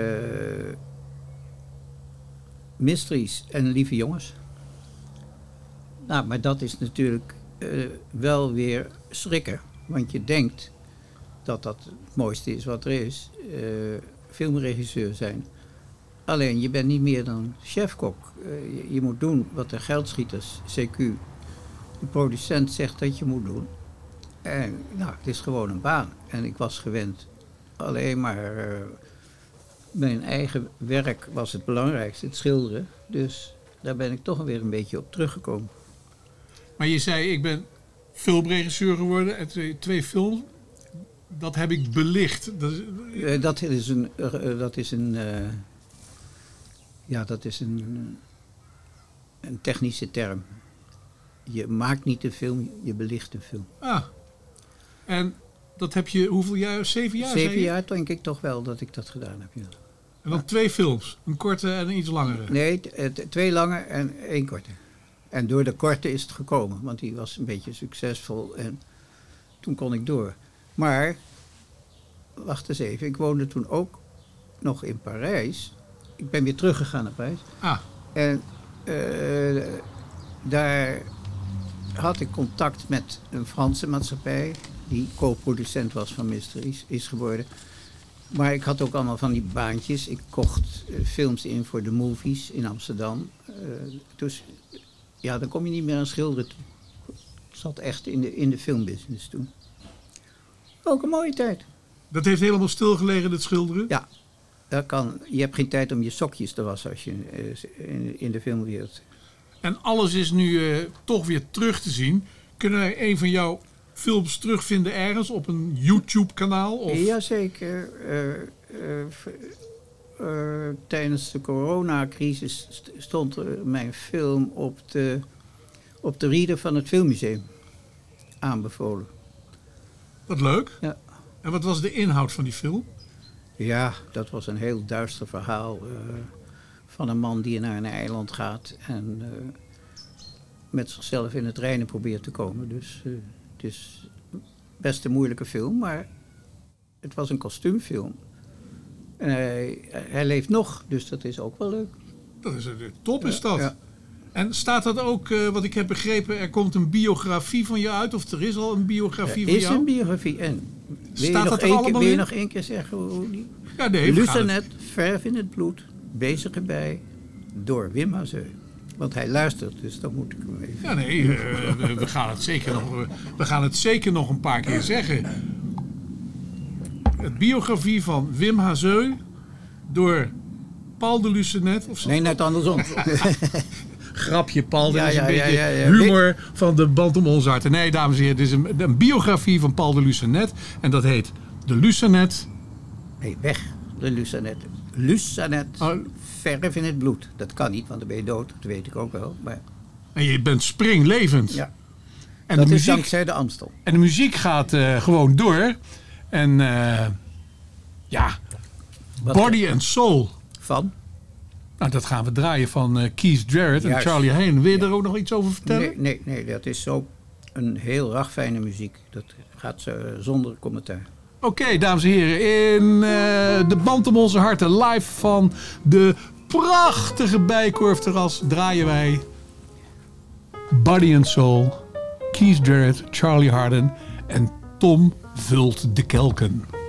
mysteries en lieve jongens. Nou, maar dat is natuurlijk eh, wel weer schrikken. Want je denkt dat dat het mooiste is wat er is. eh, filmregisseur zijn. Alleen, je bent niet meer dan chefkok. Eh, je, moet doen wat de geldschieters, CQ, de producent zegt dat je moet doen. En nou, het is gewoon een baan. En ik was gewend alleen maar... mijn eigen werk was het belangrijkste, het schilderen. Dus daar ben ik toch weer een beetje op teruggekomen. Maar je zei, ik ben filmregisseur geworden. En twee, twee films, dat heb ik belicht. Dat is, Eh, dat is een... eh, eh, dat is een eh, ja, dat is een, een technische term. Je maakt niet een film, je belicht een film. ah. En dat heb je, hoeveel jaar? Zeven jaar? Zeven jaar denk ik toch wel dat ik dat gedaan heb, ja. En dan twee films. Een korte en een iets langere. Nee, eh, twee lange en één korte. En door de korte is het gekomen, want die was een beetje succesvol en toen kon ik door. Maar, wacht eens even, ik woonde toen ook nog in Parijs. Ik ben weer teruggegaan naar Parijs. Ah. En eh, daar had ik contact met een Franse maatschappij, die co-producent was van Mysteries, is geworden. Maar ik had ook allemaal van die baantjes. Ik kocht eh, films in voor de movies in Amsterdam. Eh, dus ja, dan kom je niet meer aan schilderen toe. Ik zat echt in de, in de filmbusiness toen. Ook een mooie tijd. Dat heeft helemaal stilgelegen, het schilderen? Ja. Dat kan, je hebt geen tijd om je sokjes te wassen als je eh, in, in de filmwereld En alles is nu eh, toch weer terug te zien. Kunnen wij een van jouw films terugvinden ergens op een YouTube-kanaal? Of... Jazeker. eh, tijdens de coronacrisis st- stond er mijn film op de, op de reader van het Filmmuseum aanbevolen. Wat leuk. Ja. En wat was de inhoud van die film? Ja, dat was een heel duister verhaal eh, van een man die naar een eiland gaat en eh, met zichzelf in het reinen probeert te komen. Dus eh, het is best een moeilijke film, maar het was een kostuumfilm. En hij, hij leeft nog, dus dat is ook wel leuk. Dat is, eh, top is dat. ja. En staat dat ook, eh, wat ik heb begrepen, er komt een biografie van je uit? Of er is al een biografie Er van is jou? een biografie en wil je, Staat nog dat er keer, wil je nog één keer zeggen hoe die... Ja, nee, Lucanet, verf in het bloed, bezig erbij, door Wim Hazeu. Want hij luistert, dus dan moet ik hem even... Ja, nee, eh, we, we gaan het zeker nog, we gaan het zeker nog een paar keer zeggen. Het biografie van Wim Hazeu door Paul de Lucenet. Of zo. Nee, net andersom. Grapje, Paul. Dit Ja, is een ja, beetje ja, humor van de band om ons harten. Nee, dames en heren, dit is een, een biografie van Paul de Lucenet. En dat heet De Lucenet. Nee, weg, de Lucanet. Lucanet, Oh. verf in het bloed. Dat kan niet, want dan ben je dood, dat weet ik ook wel. Maar En je bent springlevend. ja, En dat de is muziek, dankzij de Amstel. en de muziek gaat eh, gewoon door. En eh, ja, Wat- Body and Soul. Van? Nou, dat gaan we draaien van eh, Keith Jarrett en. Charlie Heen. Wil je er ook nog iets over vertellen? Nee, nee, nee, dat is ook een heel ragfijne muziek. Dat gaat eh, zonder commentaar. Oké, dames en heren. In de band om onze harten live van de prachtige Bijkorfterras draaien wij Body and Soul, Keith Jarrett, Charlie Harden en Tom vult de kelken.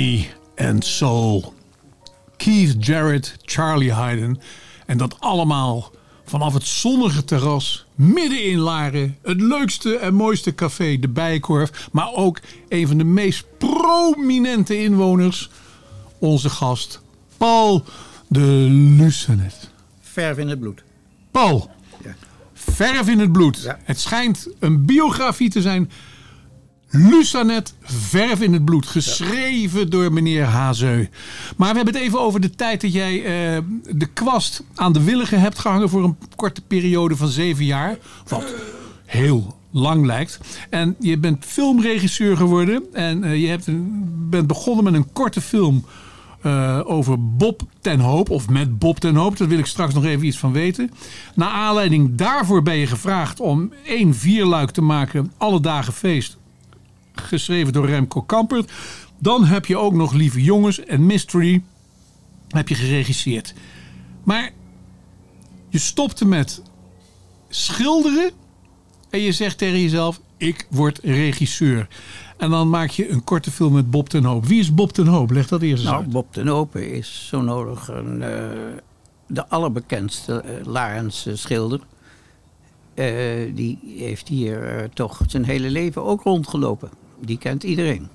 Body and Soul. Keith Jarrett, Charlie Hayden. En dat allemaal vanaf het zonnige terras midden in Laren. Het leukste en mooiste café, de Bijenkorf. Maar ook een van de meest prominente inwoners. Onze gast, Paul de Lucenet. Verf in het bloed. Paul, verf in het bloed. Het schijnt een biografie te zijn. Lucanet, verf in het bloed. Geschreven door meneer Hazeu. Maar we hebben het even over de tijd dat jij eh, de kwast aan de willigen hebt gehangen voor een korte periode van zeven jaar. Wat heel lang lijkt. En je bent filmregisseur geworden. En eh, je hebt bent begonnen met een korte film eh, over Bob ten Hoop. Of met Bob ten Hoop. Daar wil ik straks nog even iets van weten. Na aanleiding daarvoor ben je gevraagd om één vierluik te maken. Alle dagen feest. Geschreven door Remco Kampert. Dan heb je ook nog Lieve Jongens en Mystery. Heb je geregisseerd. Maar je stopte met schilderen. En je zegt tegen jezelf: Ik word regisseur. En dan maak je een korte film met Bob ten Hoop. Wie is Bob ten Hoop? Leg dat eerst eens Nou, uit. Bob ten Open is zo nodig een, eh, de allerbekendste uh, schilder. Eh, die heeft hier toch zijn hele leven ook rondgelopen. Die kent iedereen.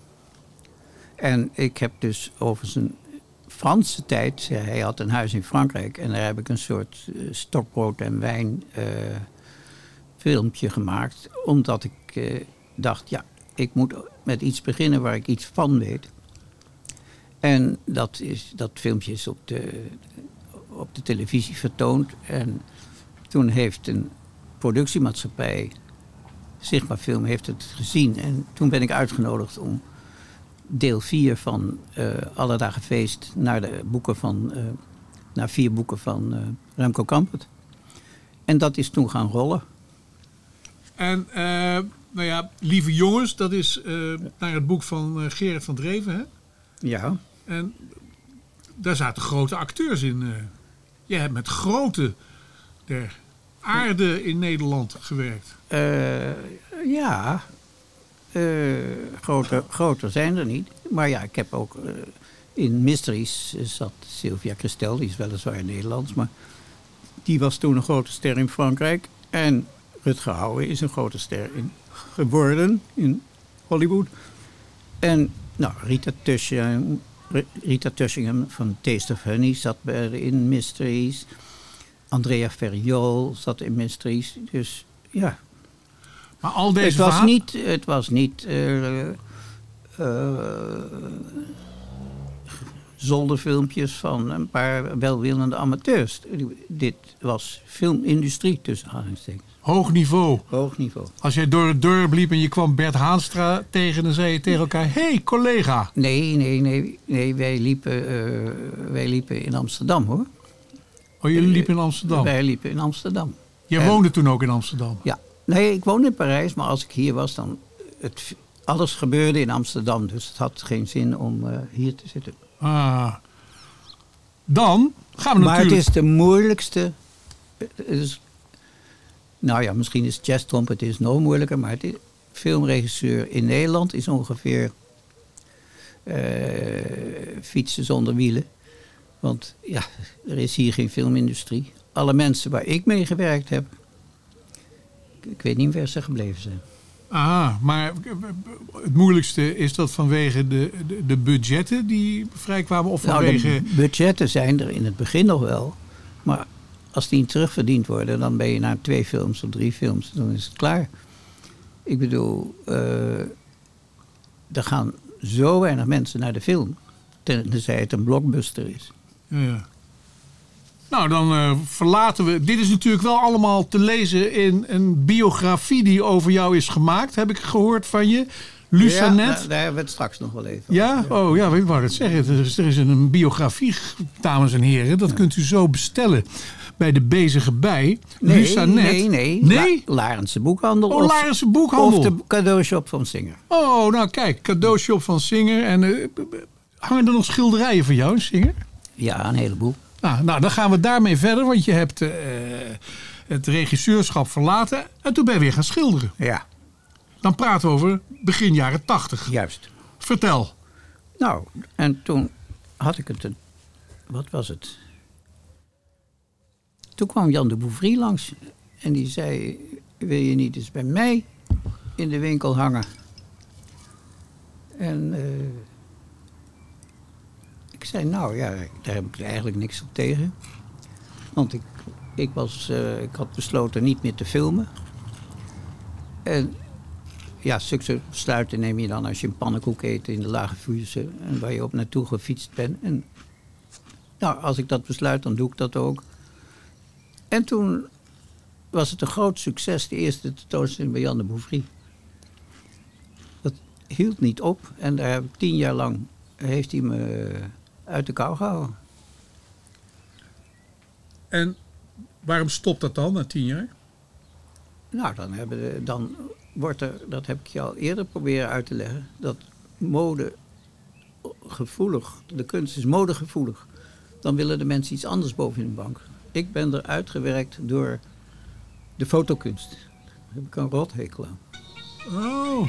En ik heb dus over zijn Franse tijd, hij had een huis in Frankrijk en daar heb ik een soort eh, stokbrood en wijn eh, filmpje gemaakt. Omdat ik eh, dacht, ja, ik moet met iets beginnen waar ik iets van weet. En dat, is, dat filmpje is op de, op de televisie vertoond. En toen heeft een productiemaatschappij, Sigma Film, heeft het gezien. En toen ben ik uitgenodigd om deel 4 van eh Alle Dagen Feest naar, de boeken van, eh, naar vier boeken van eh, Remco Kampert. En dat is toen gaan rollen. En nou ja, Lieve Jongens, dat is naar het boek van Gerrit van Dreven. Hè? Ja. En daar zaten grote acteurs in. Jij hebt met grote der aarde in Nederland gewerkt. Eh, ja, Eh, groter, groter zijn er niet. Maar ja, ik heb ook eh, in Mysteries zat Sylvia Christel, die is weliswaar Nederlands, maar die was toen een grote ster in Frankrijk. En Rutger Hauer is een grote ster in, geworden in Hollywood. En nou, Rita Tushingham, Rita van Taste of Honey zat bij in Mysteries. Andrea Ferriol zat in Mysteries. Dus ja, Maar al deze het was niet, het was niet eh, eh, zolderfilmpjes van een paar welwillende amateurs. Dit was filmindustrie tussen aanhalingstekens. Hoog niveau. Hoog niveau. Als jij door het dorp liep en je kwam Bert Haanstra tegen, dan zei je tegen elkaar: hey, collega. Nee, nee, nee, nee wij, liepen, eh, wij liepen in Amsterdam hoor. Oh, jullie liepen in Amsterdam. Wij liepen in Amsterdam. Jij En- woonde toen ook in Amsterdam. Ja, nee, ik woonde in Parijs, maar als ik hier was, dan. Het, alles gebeurde in Amsterdam, dus het had geen zin om eh, hier te zitten. Ah. Dan gaan we maar natuurlijk. het is de moeilijkste. het is- nou ja, misschien is jazz trumpet is nog moeilijker, maar het is, filmregisseur in Nederland is ongeveer eh, fietsen zonder wielen. Want ja, er is hier geen filmindustrie. Alle mensen waar ik mee gewerkt heb, ik, weet niet waar ze gebleven zijn. Ah, maar het moeilijkste is dat vanwege de, de, de budgetten die vrijkwamen of Nou, vanwege. budgetten zijn er in het begin nog wel. Maar als die niet terugverdiend worden, dan ben je na twee films of drie films, dan is het klaar. Ik bedoel, eh, er gaan zo weinig mensen naar de film. Tenzij het een blockbuster is. Ja, ja. Nou, dan eh, verlaten we. Dit is natuurlijk wel allemaal te lezen in een biografie die over jou is gemaakt. Heb ik gehoord van je. Ja, Lucanet. daar, daar hebben we het straks nog wel even Ja, oh ja, ik wou dat zeggen. Er is, er is een biografie, dames en heren. Dat kunt u zo bestellen bij de bezige bij. Nee, Lucanet. nee, nee. Nee? La- Larense boekhandel. Oh, Larense boekhandel. Of de cadeaushop van Singer. Oh, nou kijk, cadeaushop van Singer. En eh, hangen er nog schilderijen van jou, Singer? Ja, een heleboel. Nou, nou, dan gaan we daarmee verder, want je hebt eh, het regisseurschap verlaten en toen ben je weer gaan schilderen. Ja. Dan praten we over begin jaren tachtig. Juist. Vertel. Nou, en toen had ik het... een- Wat was het? Toen kwam Jan de Bouvry langs. En die zei... Wil je niet eens bij mij in de winkel hangen? En eh, ik zei, nou ja, daar heb ik eigenlijk niks op tegen. Want ik, ik, was, eh, ik had besloten niet meer te filmen. En ja, zulke besluiten neem je dan als je een pannenkoek eet in de Lage Vuurse. En waar je op naartoe gefietst bent. En nou, als ik dat besluit, dan doe ik dat ook. En toen was het een groot succes, de eerste tentoonstelling bij Jan de Bouvry. Dat hield niet op. En daar heb ik tien jaar lang heeft hij me uit de kou gehouden. En waarom stopt dat dan na tien jaar? Nou, dan, hebben de, dan wordt er, dat heb ik je al eerder proberen uit te leggen, dat mode gevoelig, de kunst is modegevoelig. Dan willen de mensen iets anders boven in de bank. Ik ben er uitgewerkt door de fotokunst. Daar heb ik een rothekel aan. Oh.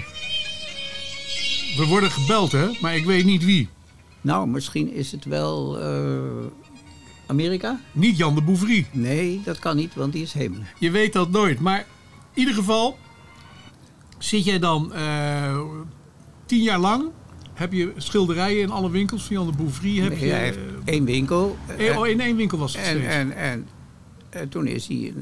We worden gebeld, hè? Maar ik weet niet wie. Nou, misschien is het wel eh, Amerika? Niet Jan de Bouvry. Nee, dat kan niet, want die is hemel. Je weet dat nooit. Maar in ieder geval zit jij dan eh, tien jaar lang. Heb je schilderijen in alle winkels van Jan de Bouvry? Heb Nee, je, hij heeft één winkel. Eh, oh, in één winkel was het en, en, en, en toen is hij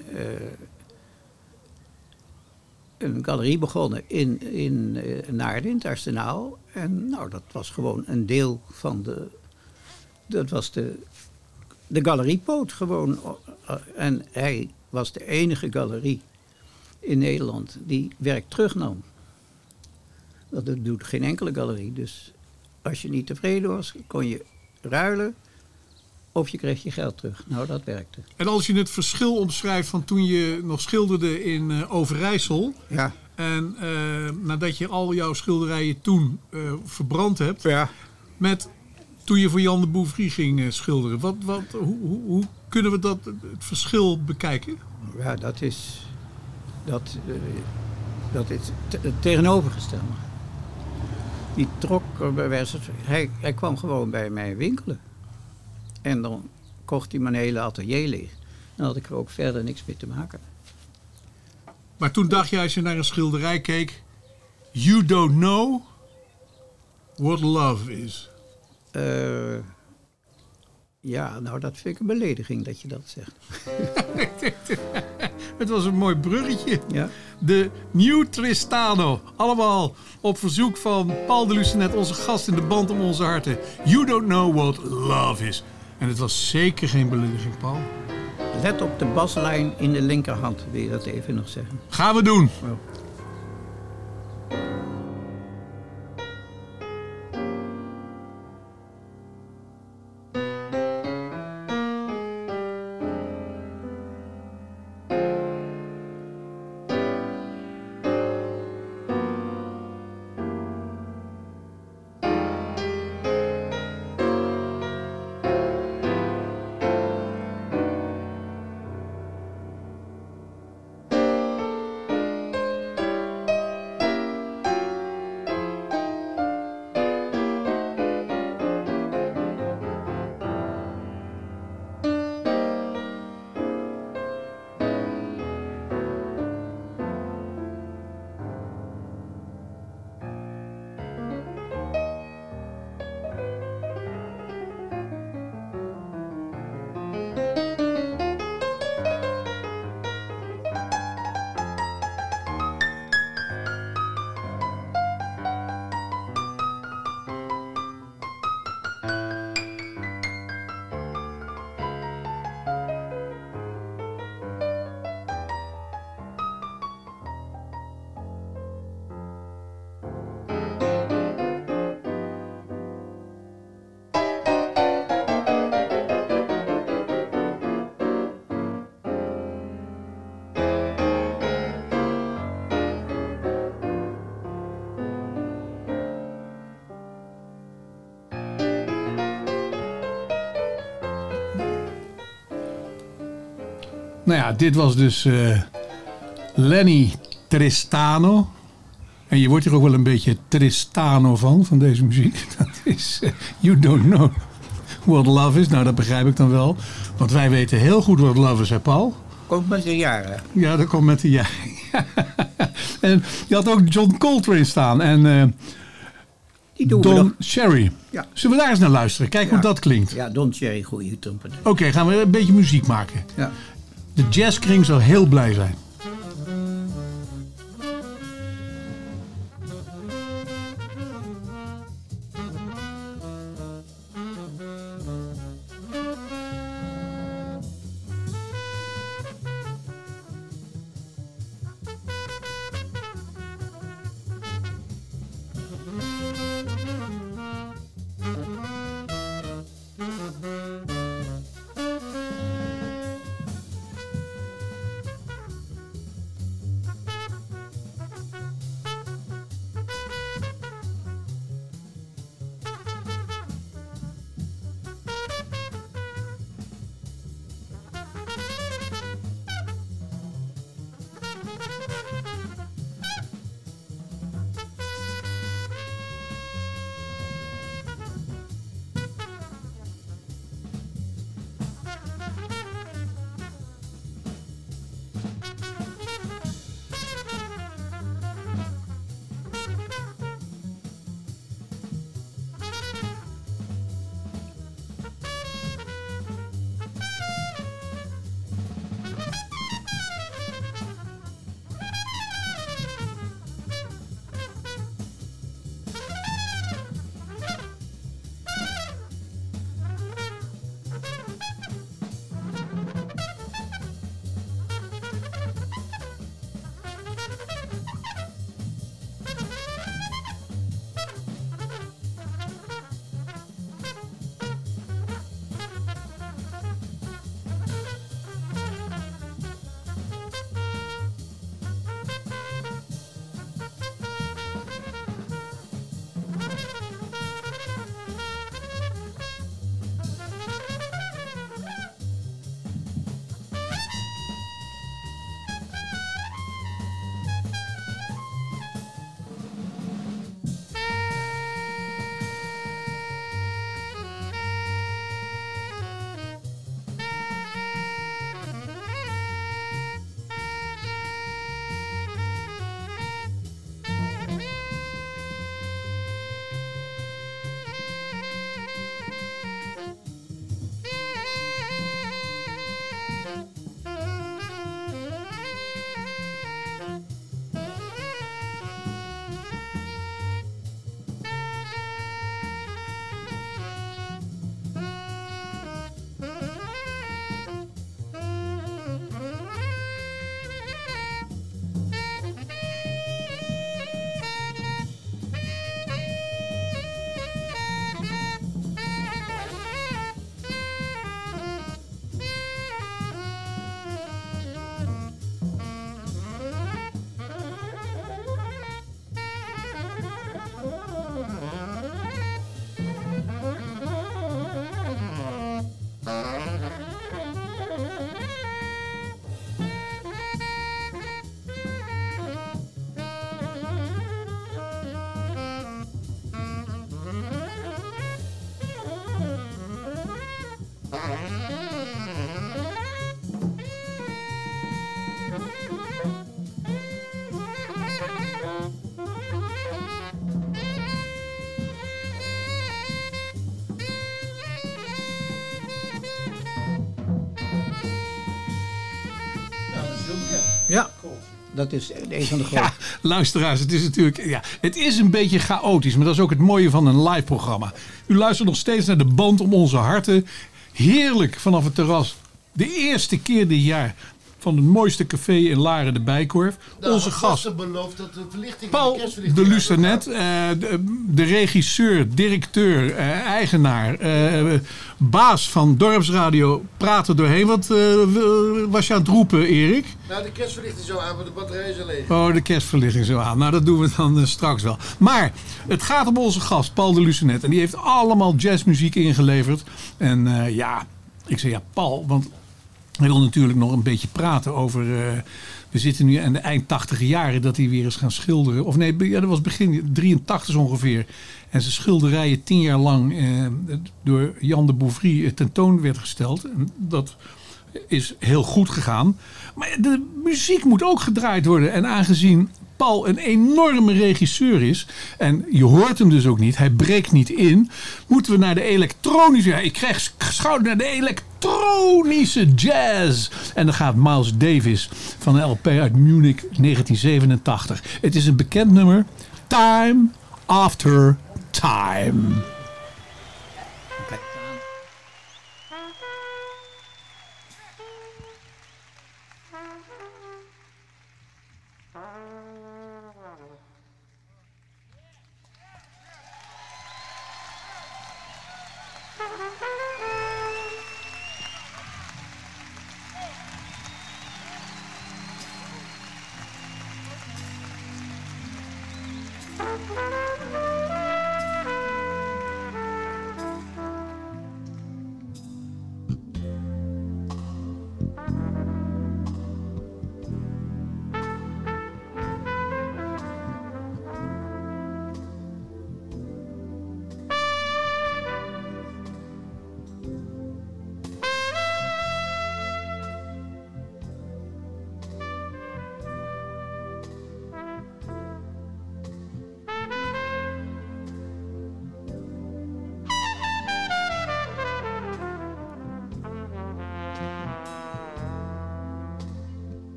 een galerie begonnen in, in eh, Naarden, het Arsenaal. En nou, dat was gewoon een deel van de... Dat was de, de galeriepoot gewoon. En hij was de enige galerie in Nederland die werk terugnam. Dat doet geen enkele galerie. Dus als je niet tevreden was, kon je ruilen of je kreeg je geld terug. Nou, dat werkte. En als je het verschil omschrijft van toen je nog schilderde in eh, Overijssel. Ja. En eh, nadat je al jouw schilderijen toen eh, verbrand hebt. Ja. Met toen je voor Jan de Bouvry ging schilderen. Wat, wat, hoe, hoe, hoe kunnen we dat, het verschil bekijken? Ja, dat is, dat, dat is te- het tegenovergestelde. Die trok, bij wijze van- hij, hij kwam gewoon bij mij winkelen. En dan kocht hij mijn hele atelier leeg. Dan had ik er ook verder niks mee te maken. Maar toen dacht je als je naar een schilderij keek. You don't know what love is. Eh, ja, nou dat vind ik een belediging dat je dat zegt. Het was een mooi bruggetje. Ja. De New Tristano. Allemaal op verzoek van Paul de Lucenet, onze gast in de band om onze harten. You don't know what love is. En het was zeker geen belediging, Paul. Let op de baslijn in de linkerhand, wil je dat even nog zeggen. Gaan we doen. Nou ja, dit was dus eh, Lenny Tristano. En je wordt hier ook wel een beetje Tristano van, van deze muziek. Dat is eh, You Don't Know What Love Is. Nou, dat begrijp ik dan wel. Want wij weten heel goed wat love is, hè Paul? Komt met de jaren. Ja, dat komt met de ja. en je had ook John Coltrane staan en eh, Die doen Don nog. Sherry. Ja. Zullen we daar eens naar luisteren? Kijk hoe dat klinkt. Ja, Don Cherry, goede trumpet. Oké, gaan we een beetje muziek maken. Ja. De jazzkring zal heel blij zijn. Dat is een van de grote. Ja, luisteraars, het is natuurlijk. Ja, het is een beetje chaotisch, maar dat is ook het mooie van een live programma. U luistert nog steeds naar de band om onze harten. Heerlijk vanaf het terras. De eerste keer dit jaar van het mooiste café in Laren, de Bijkorf. Nou, onze gast. gasten beloofd dat de verlichting Paul de kerstverlichting de Lucernet, eh, de, de regisseur, directeur, eh, eigenaar, eh, baas van Dorpsradio, praat er doorheen. Wat eh, was je aan het roepen, Erik? Nou, de kerstverlichting zo aan, maar de batterij is al leeg. Oh, de kerstverlichting zo aan. Nou, dat doen we dan eh, straks wel. Maar het gaat om onze gast, Paul de Lucenet. En die heeft allemaal jazzmuziek ingeleverd. En eh, ja, ik zeg ja, Paul, want hij wil natuurlijk nog een beetje praten over eh, We zitten nu aan de eind 80 jaren dat hij weer is gaan schilderen. Of nee, ja, dat was begin 83 ongeveer. En zijn schilderijen tien jaar lang eh, door Jan de Bouvry tentoon werd gesteld. En dat is heel goed gegaan. Maar de muziek moet ook gedraaid worden. En aangezien Paul een enorme regisseur is. En je hoort hem dus ook niet. Hij breekt niet in. Moeten we naar de elektronische. Ik krijg schouder naar de elektronische jazz. En dan gaat Miles Davis van een LP uit Munich 1987. Het is een bekend nummer. Time After Time.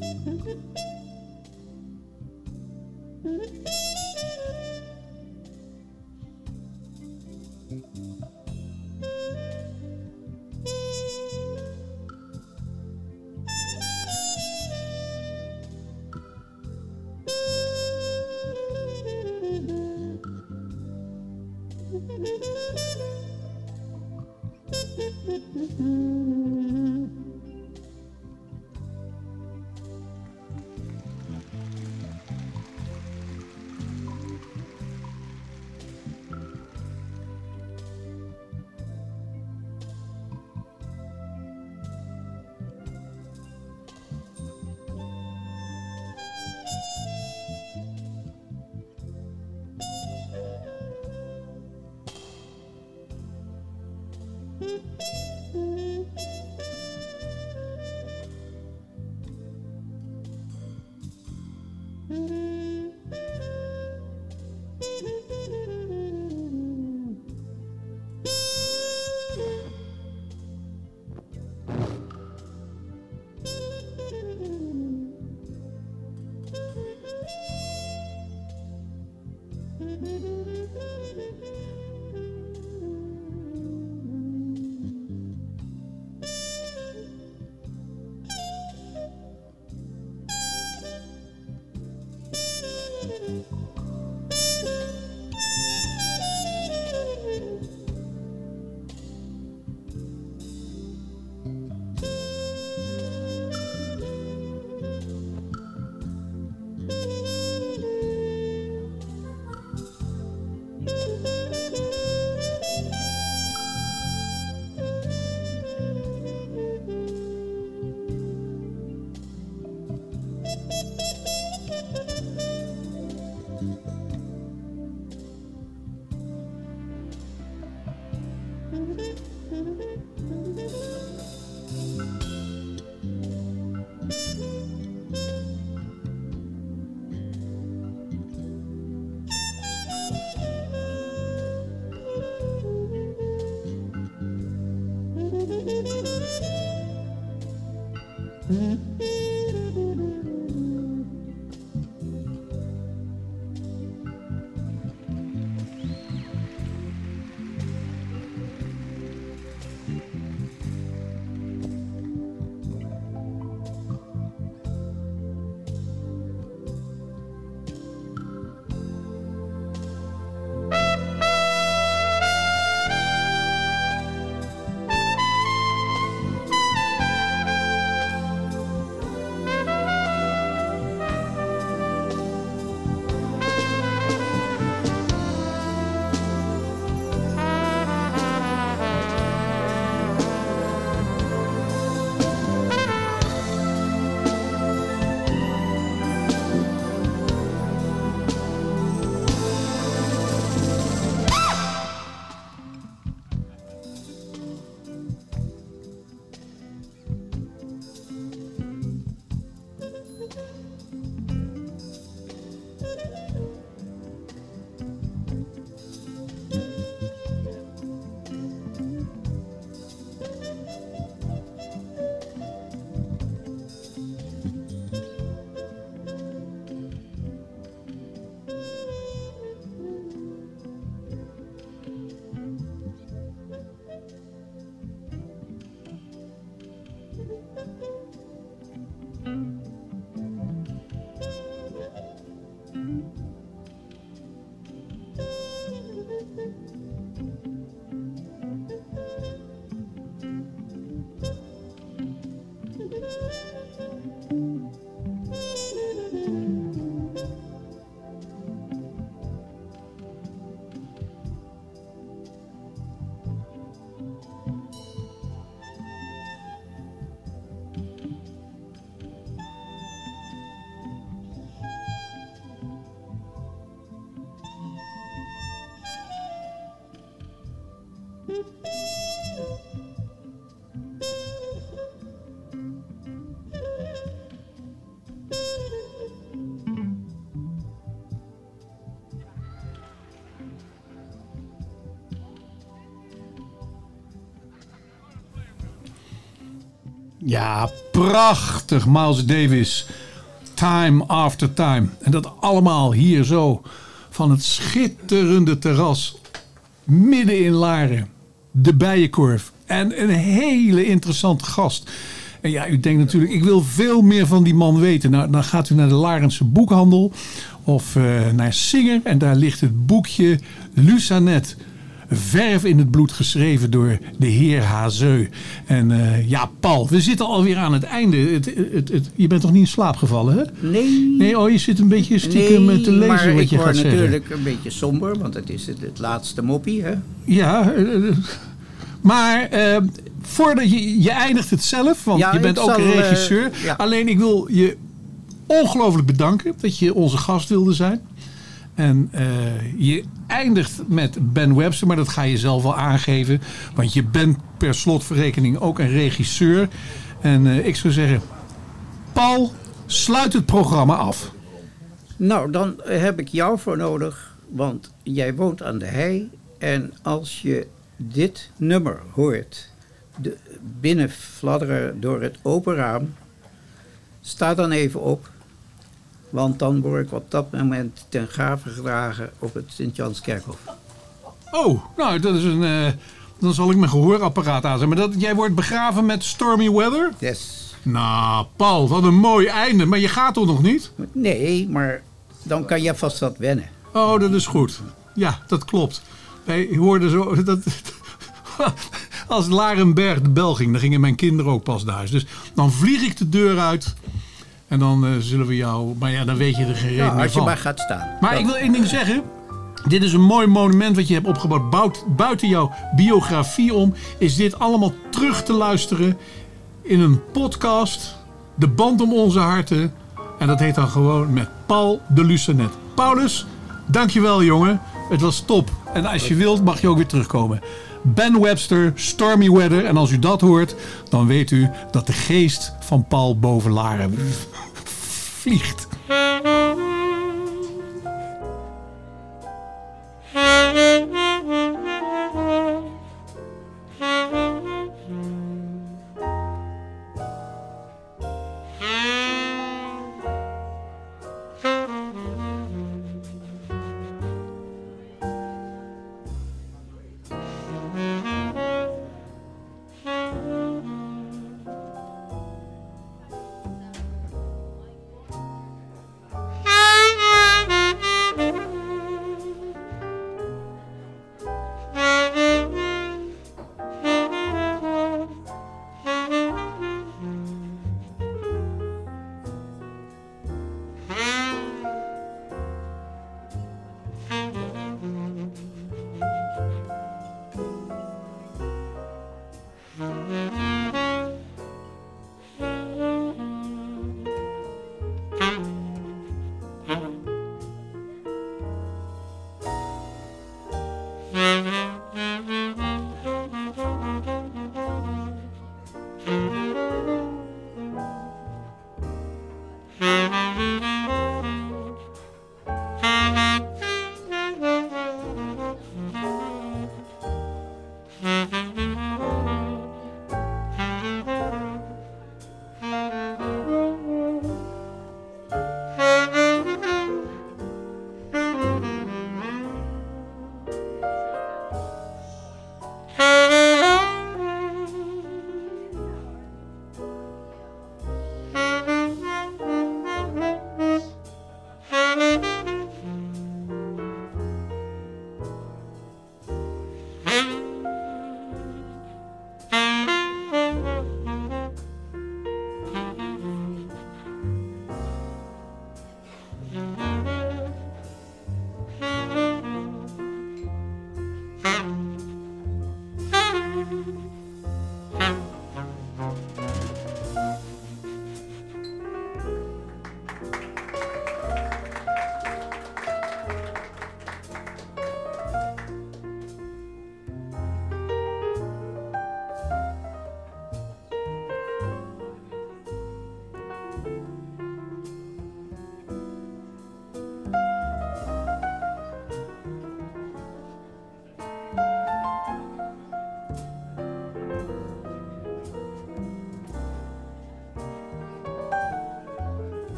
Mm-hmm. Ja, prachtig, Miles Davis. Time after time. En dat allemaal hier zo van het schitterende terras. Midden in Laren. De Bijenkorf. En een hele interessante gast. En ja, u denkt natuurlijk, ik wil veel meer van die man weten. Nou, dan gaat u naar de Larense boekhandel. Of eh, naar Singer. En daar ligt het boekje Lucanet verf in het bloed geschreven door de heer Hazeu. En eh, ja, Paul, we zitten alweer aan het einde. Het, het, het, je bent toch niet in slaap gevallen, hè? Nee. Nee, oh, je zit een beetje stiekem nee, te lezen maar wat ik je gaat word zeggen. natuurlijk een beetje somber, want het is het, het laatste moppie, hè? Ja, eh, maar eh, voordat je, je eindigt het zelf, want Ja, je bent ik ook zal, een eh, regisseur. ja. Alleen ik wil je ongelooflijk bedanken dat je onze gast wilde zijn. En eh, je eindigt met Ben Webster, maar dat ga je zelf wel aangeven. Want je bent per slotverrekening ook een regisseur. En eh, ik zou zeggen, Paul, sluit het programma af. Nou, dan heb ik jou voor nodig, want jij woont aan de hei. En als je dit nummer hoort, de, binnenfladderen door het open raam, sta dan even op. Want dan word ik op dat moment ten gave gedragen op het Sint-Janskerkhof. Oh, nou, dat is een. eh, dan zal ik mijn gehoorapparaat aanzetten. Maar dat, jij wordt begraven met stormy weather? Yes. Nou, Paul, wat een mooi einde. Maar je gaat toch nog niet? Nee, maar dan kan je vast wat wennen. Oh, dat is goed. Ja, dat klopt. Wij hoorden zo. Dat, als Larenberg de bel ging, dan gingen mijn kinderen ook pas naar huis. Dus dan vlieg ik de deur uit. En dan eh, zullen we jou. Maar ja, dan weet je er geen reden Nou, als je van. maar gaat staan. Maar ik wil één ding zeggen. Dit is een mooi monument wat je hebt opgebouwd. Bout- Buiten jouw biografie om is dit allemaal terug te luisteren in een podcast. De band om onze harten. En dat heet dan gewoon met Paul de Lucenet. Paulus, dankjewel jongen. Het was top. En als je wilt mag je ook weer terugkomen. Ben Webster, Stormy Weather. En als u dat hoort, dan weet u dat de geest van Paul boven Laren vliegt.